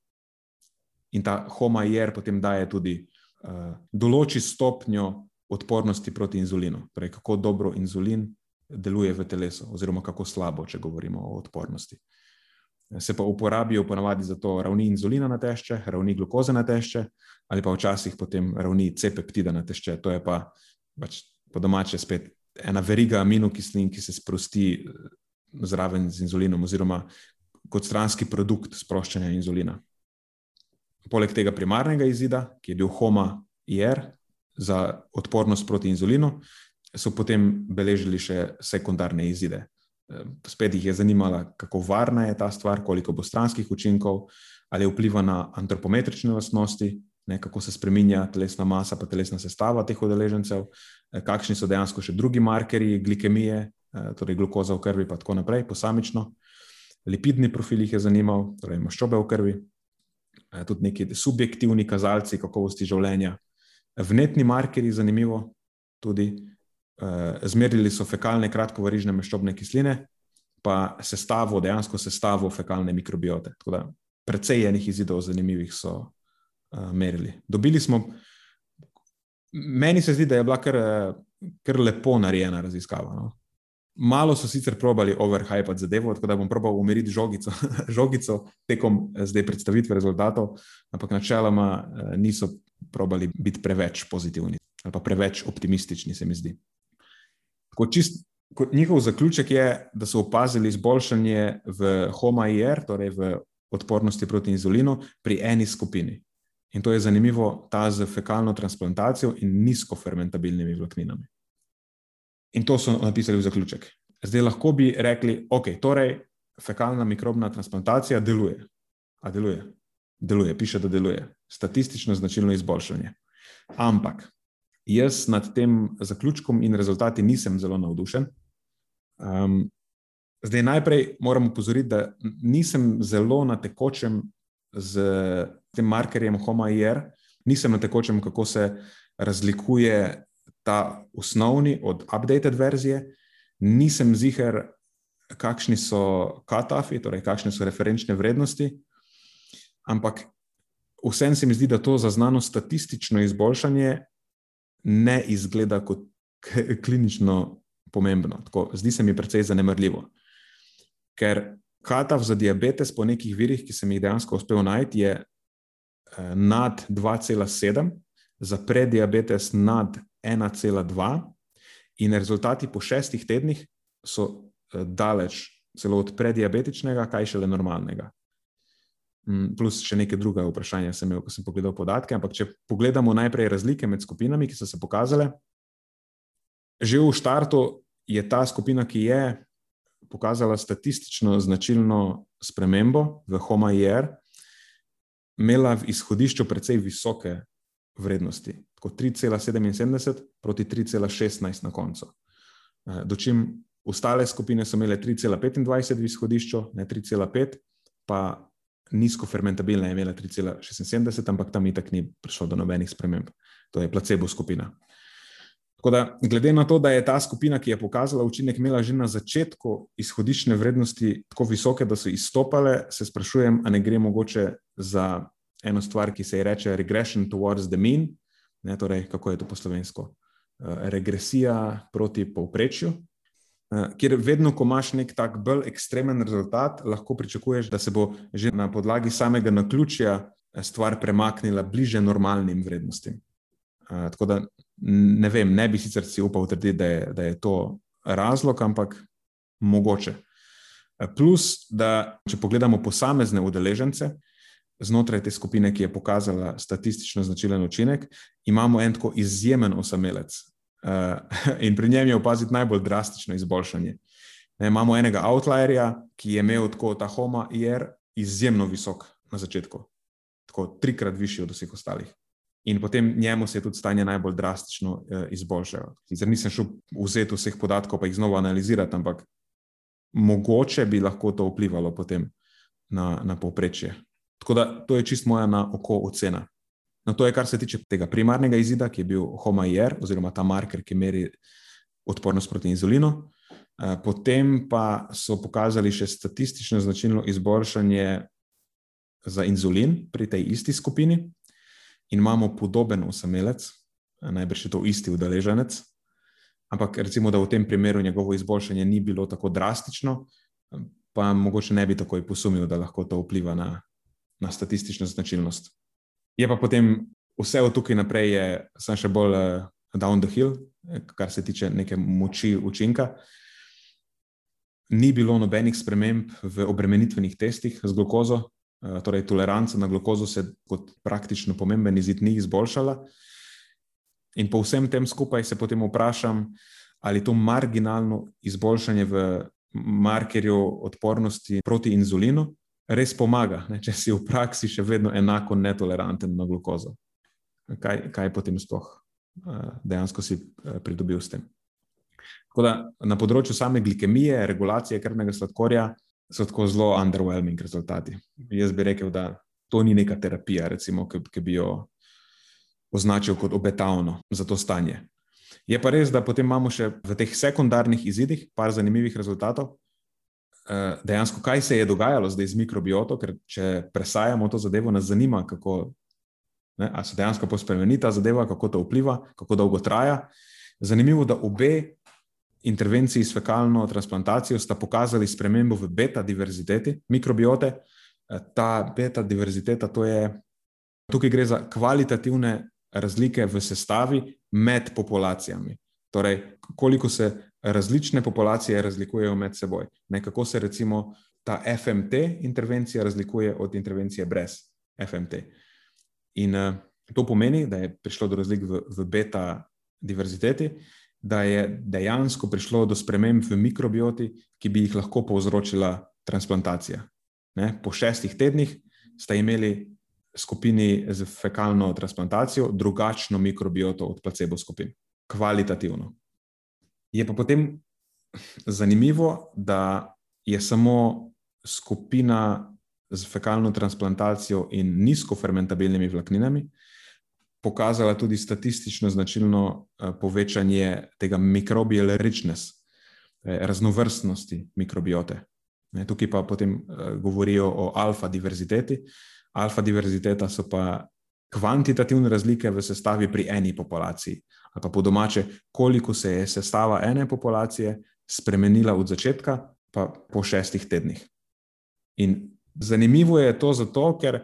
In ta homajer potem daje tudi uh, določi stopnjo odpornosti proti inzulinu, torej kako dobro inzulin deluje v telesu, oziroma kako slabo, če govorimo o odpornosti. Se pa uporabijo ponavadi za to ravni inzulina na tešče, ravni glukoze na tešče, ali pa včasih potem ravni C-peptida na tešče. To je pa pač po domače spet ena veriga aminokislin, ki se sprosti eh, zraven z inzulinom, oziroma kot stranski produkt sproščanja inzulina. Poleg tega primarnega izida, ki je bil HOMA-IR za odpornost proti inzulinu, so potem beležili še sekundarne izide. Eh, spet jih je zanimalo, kako varna je ta stvar, koliko bo stranskih učinkov, ali vpliva na antropometrične lastnosti, ne, kako se spremenja telesna masa, pa telesna sestava teh udeležencev, eh, kakšni so dejansko še drugi markerji glikemije, eh, torej glukoza v krvi, in tako naprej, posamično. Lipidni profil jih je zanimal, torej maščobe v krvi. Eh, tudi neki subjektivni kazalci kakovosti življenja. Vnetni markerji, zanimivo, tudi zmerili so fekalne kratkovarižne maščobne kisline, pa sestavo, dejansko sestavo fekalne mikrobiote. Tako da precej enih izidov zanimivih so eh, merili. Dobili smo, meni se zdi, da je bila kar, kar lepo narejena raziskava. No? Malo so sicer probali overhypati zadevo, tako da bom probal umiriti žogico, žogico tekom eh, zdaj predstavitve rezultatov, ampak načeloma eh, niso probali biti preveč pozitivni ali pa preveč optimistični, se mi zdi. Čist, njihov zaključek je, da so opazili izboljšanje v HOMA-IR, torej v odpornosti proti inzulinu, pri eni skupini. In to je zanimivo, ta z fekalno transplantacijo in nizkofermentabilnimi vlakninami. In to so napisali v zaključek. Zdaj lahko bi rekli, ok, torej fekalna mikrobna transplantacija deluje. A deluje? Deluje, piše, da deluje. Statistično značilno izboljšanje. Ampak jaz nad tem zaključkom in rezultati nisem zelo navdušen. Um, zdaj najprej moram upozoriti, da nisem zelo na tekočem z tem markerjem HOMA-IR, nisem na tekočem, kako se razlikuje ta osnovni od updated verzije, nisem ziger, kakšni so katafi, torej kakšne so referenčne vrednosti, ampak vsem se mi zdi, da to za znanost statistično izboljšanje ne izgleda kot klinično pomembno. Tako, zdi se mi precej zanemrljivo. Ker kataf za diabetes, po nekih virih, ki sem jih dejansko uspel najti, je nad 2,7 za prediabetes nad 1,2, in rezultati po šestih tednih so eh, daleč celo od prediabetičnega, kaj šele normalnega. Mm, plus še neke druge vprašanja sem imel, ko sem pogledal podatke. Ampak, če pogledamo najprej razlike med skupinami, ki so se pokazale, že v štartu je ta skupina, ki je pokazala statistično značilno spremembo v HOMA-IR, imela v izhodišču precej visoke vrednosti, kot 3,77 proti 3,16 na koncu. Eh, dočim ostale skupine so imele 3,25 v izhodišču, ne 3,5, pa nizko fermentabilna je imela 3,76, ampak tam itak ni prišlo do nobenih sprememb. To je placebo skupina. Tako da, glede na to, da je ta skupina, ki je pokazala učinek, imela že na začetku izhodiščne vrednosti tako visoke, da so izstopale, se sprašujem, ali ne gre mogoče za eno stvar, ki se ji reče regression towards the mean, ne, torej kako je to po slovensko, uh, regresija proti povprečju. Uh, Ker vedno, ko imaš nek tak bolj ekstremen rezultat, lahko pričakuješ, da se bo že na podlagi samega naključja eh, stvar premaknila bliže normalnim vrednostim. Tako da ne vem, ne bi sicer si upal trditi, da, da je to razlog, ampak mogoče. Plus, da če pogledamo posamezne udeležence, znotraj te skupine, ki je pokazala statistično značilen učinek, imamo en tako izjemen osamelec. Uh, in pri njem je opaziti najbolj drastično izboljšanje. Ne, imamo enega outlierja, ki je imel tako ta Homa IR izjemno visok na začetku, tako trikrat višji od vseh ostalih. In potem njemu se je tudi stanje najbolj drastično uh, izboljšalo. Sicer nisem šel vzeti vseh podatkov, pa jih znova analizirati, ampak mogoče bi lahko to vplivalo potem na, na povprečje Tako da to je čist moja na oko ocena. No, to je, kar se tiče tega primarnega izida, ki je bil HOMA-IR, oziroma ta marker, ki meri odpornost proti inzulinu. Eh, potem pa so pokazali še statistično značilno izboljšanje za inzulin pri tej isti skupini, in imamo podoben osamelec, najbrž je to isti udeleženec, ampak recimo, da v tem primeru njegovo izboljšanje ni bilo tako drastično, pa mogoče ne bi takoj posumil, da lahko to vpliva na na statistično značilnost. Je pa potem vse od tukaj naprej, je še bolj uh, down the hill, eh, kar se tiče neke moči učinka. Ni bilo nobenih sprememb v obremenitvenih testih z glukozo, torej toleranca na glukozo se kot praktično pomemben izid ni izboljšala. In po vsem tem skupaj se potem vprašam, ali to marginalno izboljšanje v markerju odpornosti proti inzulinu res pomaga, ne, če si v praksi še vedno enako netoleranten na glukozo. Kaj, kaj potem sploh uh, dejansko si uh, pridobil s tem? Da, na področju same glikemije, regulacije krvnega sladkorja, so tako zelo underwhelming rezultati. Jaz bi rekel, da to ni neka terapija, recimo, ki, ki bi jo označil kot obetavno za to stanje. Je pa res, da potem imamo še v teh sekundarnih izidih par zanimivih rezultatov, Eh, dejansko, kaj se je dogajalo zdaj z mikrobioto, ker če presajamo to zadevo, nas zanima, kako ne, se dejansko pospremeni ta zadeva, kako to vpliva, kako dolgo traja. Zanimivo je, da obe intervenciji s fekalno transplantacijo sta pokazali spremembo v beta diverziteti mikrobiote. Eh, ta beta diverziteta, to je, tukaj gre za kvalitativne razlike v sestavi med populacijami. Torej, koliko se različne populacije razlikujejo med seboj. Ne, kako se recimo ta FMT intervencija razlikuje od intervencije brez FMT. In uh, to pomeni, da je prišlo do razlik v, v beta diverziteti, da je dejansko prišlo do sprememb v mikrobioti, ki bi jih lahko povzročila transplantacija. Ne, po šestih tednih sta imeli skupini z fekalno transplantacijo drugačno mikrobioto od placebo skupin, kvalitativno. Je pa potem zanimivo, da je samo skupina z fekalno transplantacijo in nizko fermentabilnimi vlakninami pokazala tudi statistično značilno eh, povečanje tega microbial richness, eh, raznovrstnosti mikrobiote. Tukaj pa potem eh, govorijo o alfa diverziteti. Alfa diverziteta so pa kvantitativne razlike v sestavi pri eni populaciji, ali pa po domače, koliko se je sestava ene populacije spremenila od začetka, pa po šestih tednih. In zanimivo je to zato, ker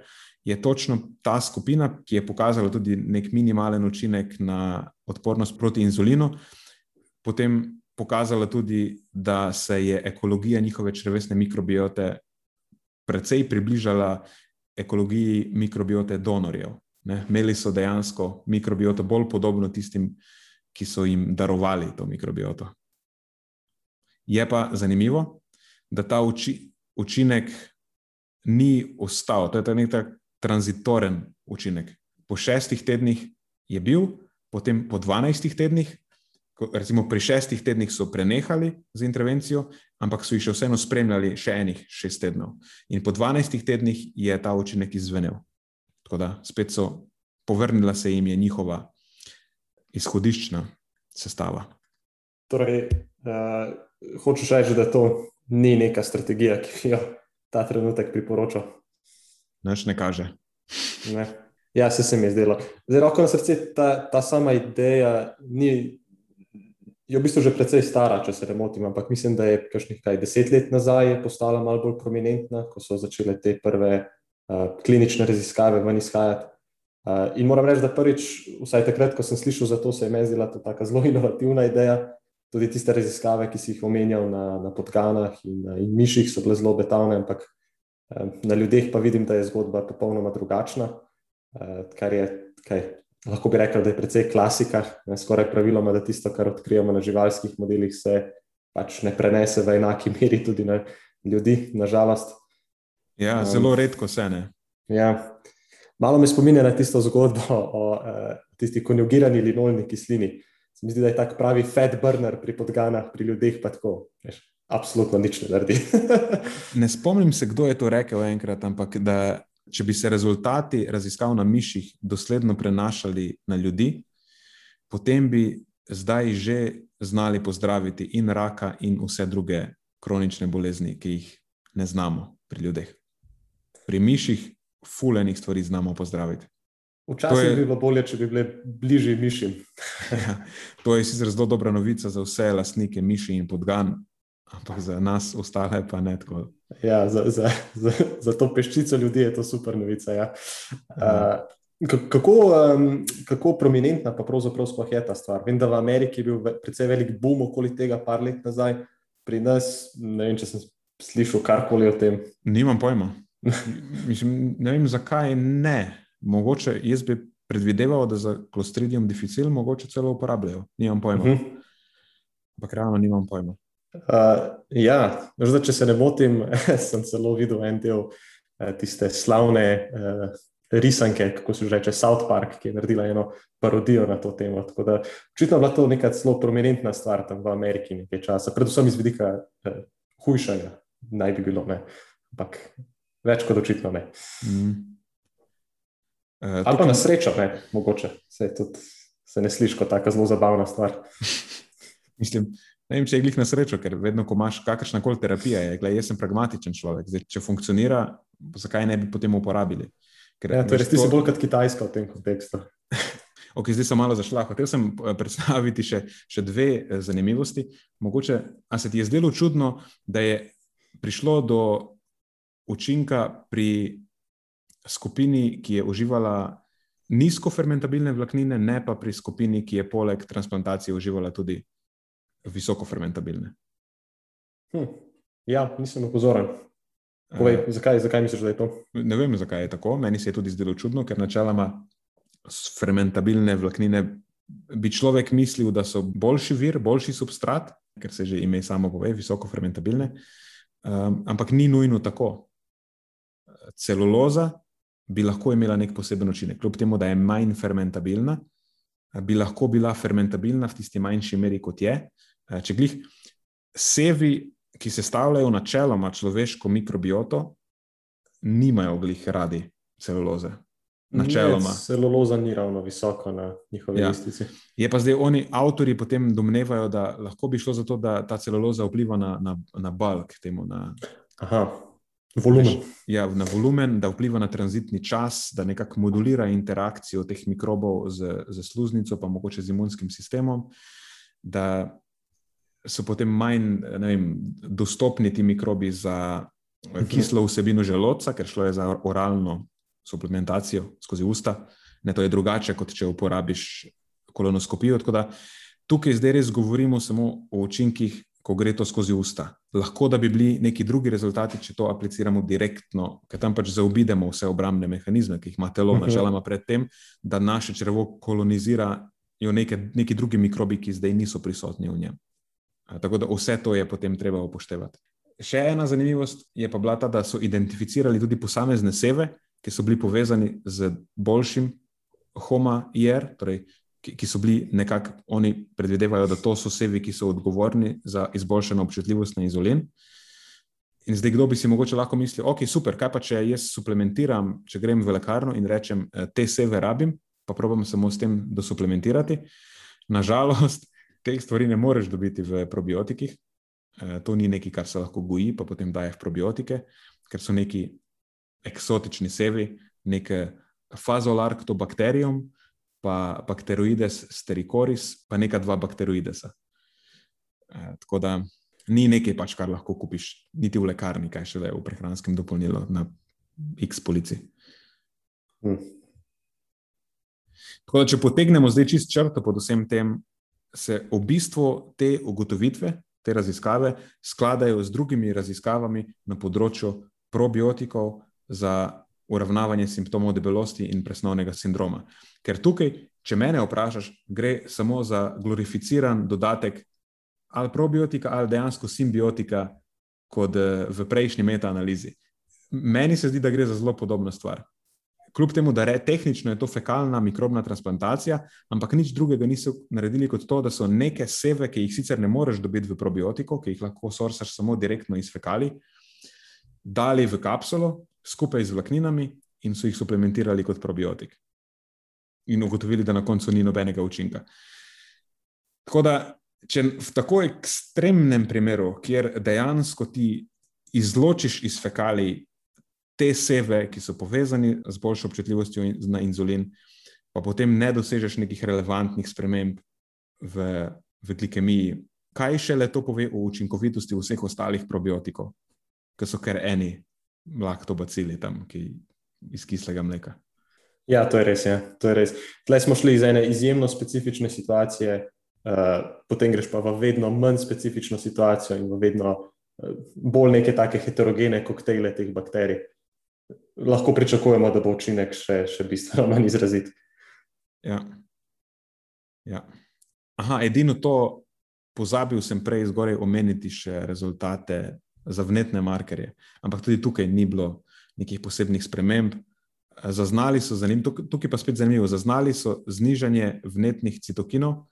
je točno ta skupina, ki je pokazala tudi nek minimalen učinek na odpornost proti inzulinu, potem pokazala tudi, da se je ekologija njihove črvesne mikrobiote precej približala ekologiji mikrobiote donorjev. Ne? Imeli so dejansko mikrobioto bolj podobno tistim, ki so jim darovali to mikrobioto. Je pa zanimivo, da ta uči, učinek ni ostal, to je nek tak tranzitoren učinek. Po šestih tednih je bil, potem po dvanajstih tednih recimo pri šestih tednih so prenehali z intervencijo, ampak so jih še vseeno spremljali še enih šest tednov. In po dvanajstih tednih je ta učinek izvenel. Tako da spet so povrnila se jim je njihova izhodiščna sestava. Torej, uh, hočeš reči, da to ni neka strategija, ki jo ta trenutek priporoča? Noč ne kaže. Ne. Ja, se, se mi je zdelo. Zdaj, roko na srce, ta, ta sama ideja ni je v bistvu že precej stara, če se ne motim, ampak mislim, da je kakšnih kaj deset let nazaj postala malo bolj prominentna, ko so začele te prve uh, klinične raziskave ven izhajati. Uh, in moram reči, da prvič, vsaj takrat, ko sem slišal za to, se je meni zdela to tako zelo inovativna ideja. Tudi tiste raziskave, ki si jih omenjal na, na podganah in, in miših, so bile zelo betavne, ampak na ljudeh pa vidim, da je zgodba popolnoma drugačna, uh, kar je kaj, lahko bi rekel, da je precej klasika, ne, skoraj praviloma, da tisto, kar odkrijemo na živalskih modelih, se pač ne prenese v enaki meri tudi na ljudi, nažalost. Ja, zelo um, redko se ne. Ja. Malo me spominja na tisto zgodbo o uh, tisti konjugirani linolni kislini. Se mi zdi, da je tak pravi fat burner pri podganah, pri ljudeh pa tako. Veš, absolutno nič ne naredi. ne spomnim se, kdo je to rekel enkrat, ampak da če bi se rezultati raziskav na miših dosledno prenašali na ljudi, potem bi zdaj že znali pozdraviti in raka, in vse druge kronične bolezni, ki jih ne znamo pri ljudeh. Pri miših, fulejnih stvari znamo pozdraviti. Včasih je, bi bilo bolje, če bi bili bližje mišim. ja, to je sicer zelo dobra novica za vse lastnike miši in podgan, ampak za nas ostale pa ne tako. Ja, za, za, za, za to peščico ljudi je to super novica. Ja. Uh, kako, um, kako prominentna pa pravzaprav je ta stvar? Vem, da v Ameriki je bil precej velik boom okoli tega par let nazaj, pri nas ne vem, če sem slišal karkoli o tem. Nimam pojma. Mislim, ne vem, zakaj ne. Mogoče jaz bi predvideval, da za klostridium difficil mogoče celo uporabljajo. Nimam pojma. Uh mhm. -huh. Ampak realno nimam pojma. Uh, ja, zdaj, če se ne motim, sem celo videl en del uh, tiste slavne uh, risanke, kako se reče, South Park, ki je naredila eno parodijo na to temo. Tako da očitno je bila to neka zelo prominentna stvar tam v Ameriki nekaj časa, predvsem iz vidika uh, hujšanja, naj bi bilo, ne. ampak več kot očitno ne. Mm. Uh, Ali pa na srečo, ne, mogoče se, tudi, se ne sliši kot tako zelo zabavna stvar. Mislim. Ne vem, če je glih na srečo, ker vedno, ko imaš kakršna koli terapija, je, gledaj, jaz sem pragmatičen človek. Zdaj, če funkcionira, zakaj ne bi potem uporabili? Ker, ja, to je res, ti si bolj kot Kitajska v tem kontekstu. ok, zdaj sem malo zašla. Hotel sem eh, predstaviti še, še dve eh, zanimivosti. Mogoče, a se ti je zdelo čudno, da je prišlo do učinka pri skupini, ki je uživala nizko fermentabilne vlaknine, ne pa pri skupini, ki je poleg transplantacije uživala tudi visoko fermentabilne. Hm. Ja, nisem opozoren. Povej, uh, zakaj, zakaj misliš, da je to? Ne vem, zakaj je tako. Meni se je tudi zdelo čudno, ker načeloma fermentabilne vlaknine bi človek mislil, da so boljši vir, boljši substrat, ker se že ime samo pove, visoko fermentabilne. Um, ampak ni nujno tako. Celuloza bi lahko imela nek poseben učinek, kljub temu, da je manj fermentabilna, bi lahko bila fermentabilna v tisti manjši meri, kot je, Eh, če glih sevi, ki se stavljajo načeloma človeško mikrobioto, nimajo glih radi celuloze. Načeloma. Celuloza ni ravno visoko na njihovi ja. listici. Je pa zdaj oni avtori potem domnevajo, da lahko bi šlo za to, da ta celuloza vpliva na, na, na bulk, temu na. Aha. Volumen. Ja, na volumen, da vpliva na tranzitni čas, da nekako modulira interakcijo teh mikrobov z, z sluznico, pa mogoče z imunskim sistemom, da so potem manj vem, dostopni ti mikrobi za mhm. kislo vsebino želodca, ker šlo je za oralno suplementacijo skozi usta. Ne, to je drugače, kot če uporabiš kolonoskopijo. Tukaj zdaj res govorimo samo o učinkih, ko gre to skozi usta. Lahko da bi bili neki drugi rezultati, če to apliciramo direktno, ker tam pač zaobidemo vse obrambne mehanizme, ki jih ima telo, uh -huh. načeloma predtem, da naše črvo kolonizirajo neke, neki drugi mikrobi, ki zdaj niso prisotni v njem. Tako da vse to je potem treba upoštevati. Še ena zanimivost je pa bila ta, da so identificirali tudi posamezne seve, ki so bili povezani z boljšim homo-IR, torej, ki, ki so bili nekako, oni predvidevajo, da to so sevi, ki so odgovorni za izboljšano občutljivost na izolin. In zdaj, kdo bi si mogoče lahko mislil, ok, super, kaj pa če jaz suplementiram, če grem v lekarno in rečem, eh, te seve rabim, pa probam samo s tem dosuplementirati. Nažalost, teh stvari ne moreš dobiti v probiotikih, Eh, to ni nekaj, kar se lahko goji, pa potem daje v probiotike, ker so neki eksotični sevi, neke fazolarktobakterijum, pa bakteroides sterikoris, pa neka dva bakteroidesa. Eh, tako da ni nekaj, pač, kar lahko kupiš, niti v lekarni, kaj še le v prehranskem dopolnilu na X polici. Hmm. Tako da, če potegnemo zdaj čist črto pod vsem tem, se v bistvu te ugotovitve, te raziskave skladajo z drugimi raziskavami na področju probiotikov za uravnavanje simptomov debelosti in presnovnega sindroma. Ker tukaj, če mene vprašaš, gre samo za glorificiran dodatek ali probiotika ali dejansko simbiotika, kot v prejšnji metaanalizi. Meni se zdi, da gre za zelo podobno stvar kljub temu, da je tehnično je to fekalna mikrobna transplantacija, ampak nič drugega niso naredili kot to, da so neke seve, ki jih sicer ne moreš dobiti v probiotiko, ki jih lahko sorsaš samo direktno iz fekali, dali v kapsulo skupaj z vlakninami in so jih suplementirali kot probiotik. In ugotovili, da na koncu ni nobenega učinka. Tako da, če v tako ekstremnem primeru, kjer dejansko ti izločiš iz fekalij te seve, ki so povezani z boljšo občutljivostjo na inzulin, pa potem ne dosežeš nekih relevantnih sprememb v, v glikemiji. Kaj še le to pove o učinkovitosti vseh ostalih probiotikov, ki so kar eni laktobacili tam, ki iz kislega mleka? Ja, to je res. Ja. Res. Tleh smo šli iz ene izjemno specifične situacije, uh, potem greš pa v vedno manj specifično situacijo in v vedno uh, bolj neke take heterogene koktejle teh bakterij lahko pričakujemo, da bo učinek še, še bistveno manj izrazit. Ja. Ja. Aha, edino to, pozabil sem prej zgoraj omeniti še rezultate za vnetne markerje, ampak tudi tukaj ni bilo nekih posebnih sprememb. Zaznali so, zanim, tukaj pa spet zanimivo, zaznali so znižanje vnetnih citokinov,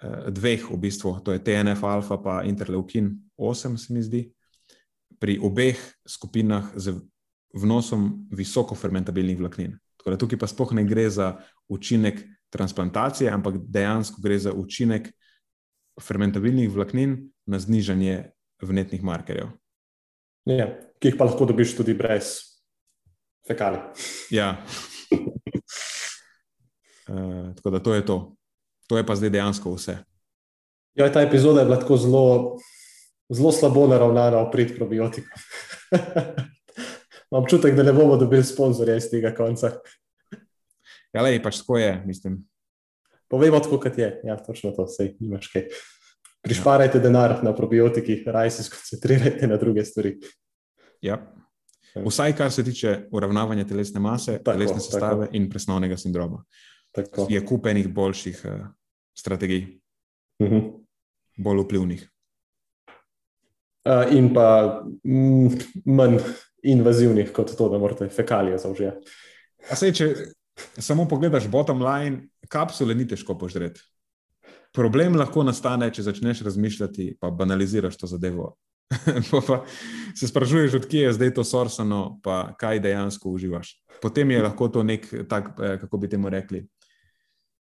eh, dveh v bistvu, to je TNF-alfa in interleukin 8, se mi zdi. Pri obeh skupinah z vnosom visoko fermentabilnih vlaknin. Da, tukaj pa spoh ne gre za učinek transplantacije, ampak dejansko gre za učinek fermentabilnih vlaknin na znižanje vnetnih markerjev. Ja, ki jih pa lahko dobiš tudi brez fekali. Ja. Uh, tako da to je to. To je pa zdaj dejansko vse. Ja, ta epizoda je bila tako zelo, zelo slabo naravnana v prid probiotikom. Občutek, da ne bomo dobili sponzorja iz tega konca. Ja, le, pač tako je, mislim. Povejmo tako, kot je. Ja, točno to, vse imaš kaj. Prišparajte ja. denar na probiotiki, raj se skoncentrirajte na druge stvari. Ja. Vsaj, kar se tiče uravnavanja telesne mase, tako, telesne sestave tako. in presnovnega sindroma. Tako. Je kupenih boljših uh, strategij, uh mhm. -huh. bolj vplivnih. Uh, in pa mm, manj invazivnih, kot to, da morate fekalije zaužijati. Če samo pogledaš bottom line, kapsule ni težko požreti. Problem lahko nastane, če začneš razmišljati, pa banaliziraš to zadevo. pa se sprašuješ, odkje je zdaj to sorsano, pa kaj dejansko uživaš. Potem je lahko to nek, tak, eh, kako bi temu rekli,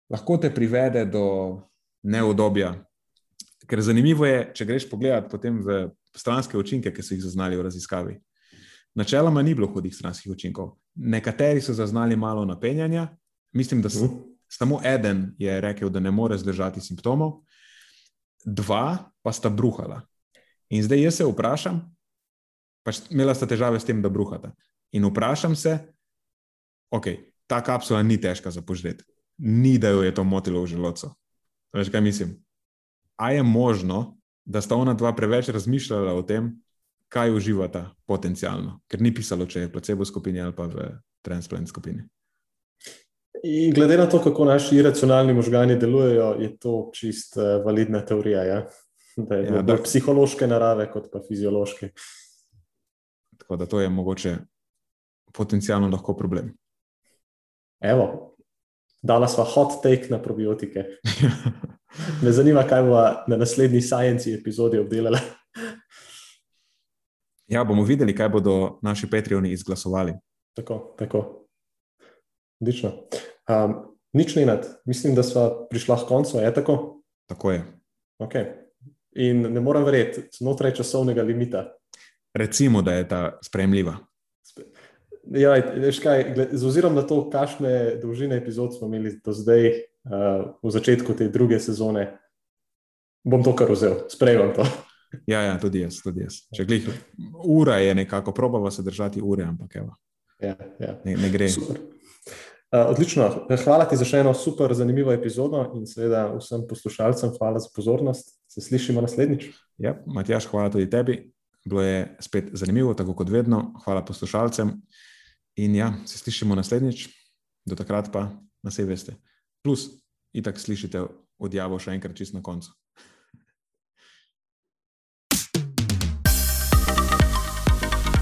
lahko te privede do neodobja. Ker zanimivo je, če greš pogledat potem v stranske učinke, ki so jih zaznali v raziskavi. Načeloma ni bilo hudih stranskih učinkov. Nekateri so zaznali malo napenjanja, mislim, da uh. samo eden je rekel, da ne more zdržati simptomov, dva pa sta bruhala. In zdaj jaz se vprašam, pač imela sta težave s tem, da bruhata. In vprašam se, ok, ta kapsula ni težka za požret, ni da jo je to motilo v želodcu. Veš, kaj mislim? A je možno, da sta ona dva preveč razmišljala o tem, kaj uživata potencialno, ker ni pisalo, če je placebo skupini ali pa v transplant skupini. In glede na to, kako naši iracionalni možgani delujejo, je to čist uh, validna teorija. Ja? Da je ja, bolj psihološke narave, kot pa fiziološke. Tako da to je mogoče potencialno lahko problem. Evo, dala sva hot take na probiotike. Me zanima, kaj bo na naslednji Science epizodi obdelala. Ja, bomo videli, kaj bodo naši Patreoni izglasovali. Tako, tako. Odlično. Um, nič ni nad, mislim, da smo prišli k koncu, je tako? Tako je. Okay. In ne morem verjeti, znotraj časovnega limita. Recimo, da je ta sprejemljiva. Ja, veš kaj, z ozirom na to, kakšne dolžine epizod smo imeli do zdaj, uh, v začetku te druge sezone, bom to kar vzel, sprejemam to. Ja, ja, tudi jaz, tudi jaz. Če glih, ura je nekako, probava se držati ure, ampak evo. Ja, ja. Ne, ne gre. Super. Uh, odlično. Hvala ti za še eno super zanimivo epizodo in seveda vsem poslušalcem hvala za pozornost. Se slišimo naslednjič. Ja, Matjaš, hvala tudi tebi. Bilo je spet zanimivo, tako kot vedno. Hvala poslušalcem. In ja, se slišimo naslednjič, do takrat pa na vse veste. Plus, itak slišite odjavo še enkrat čist na koncu.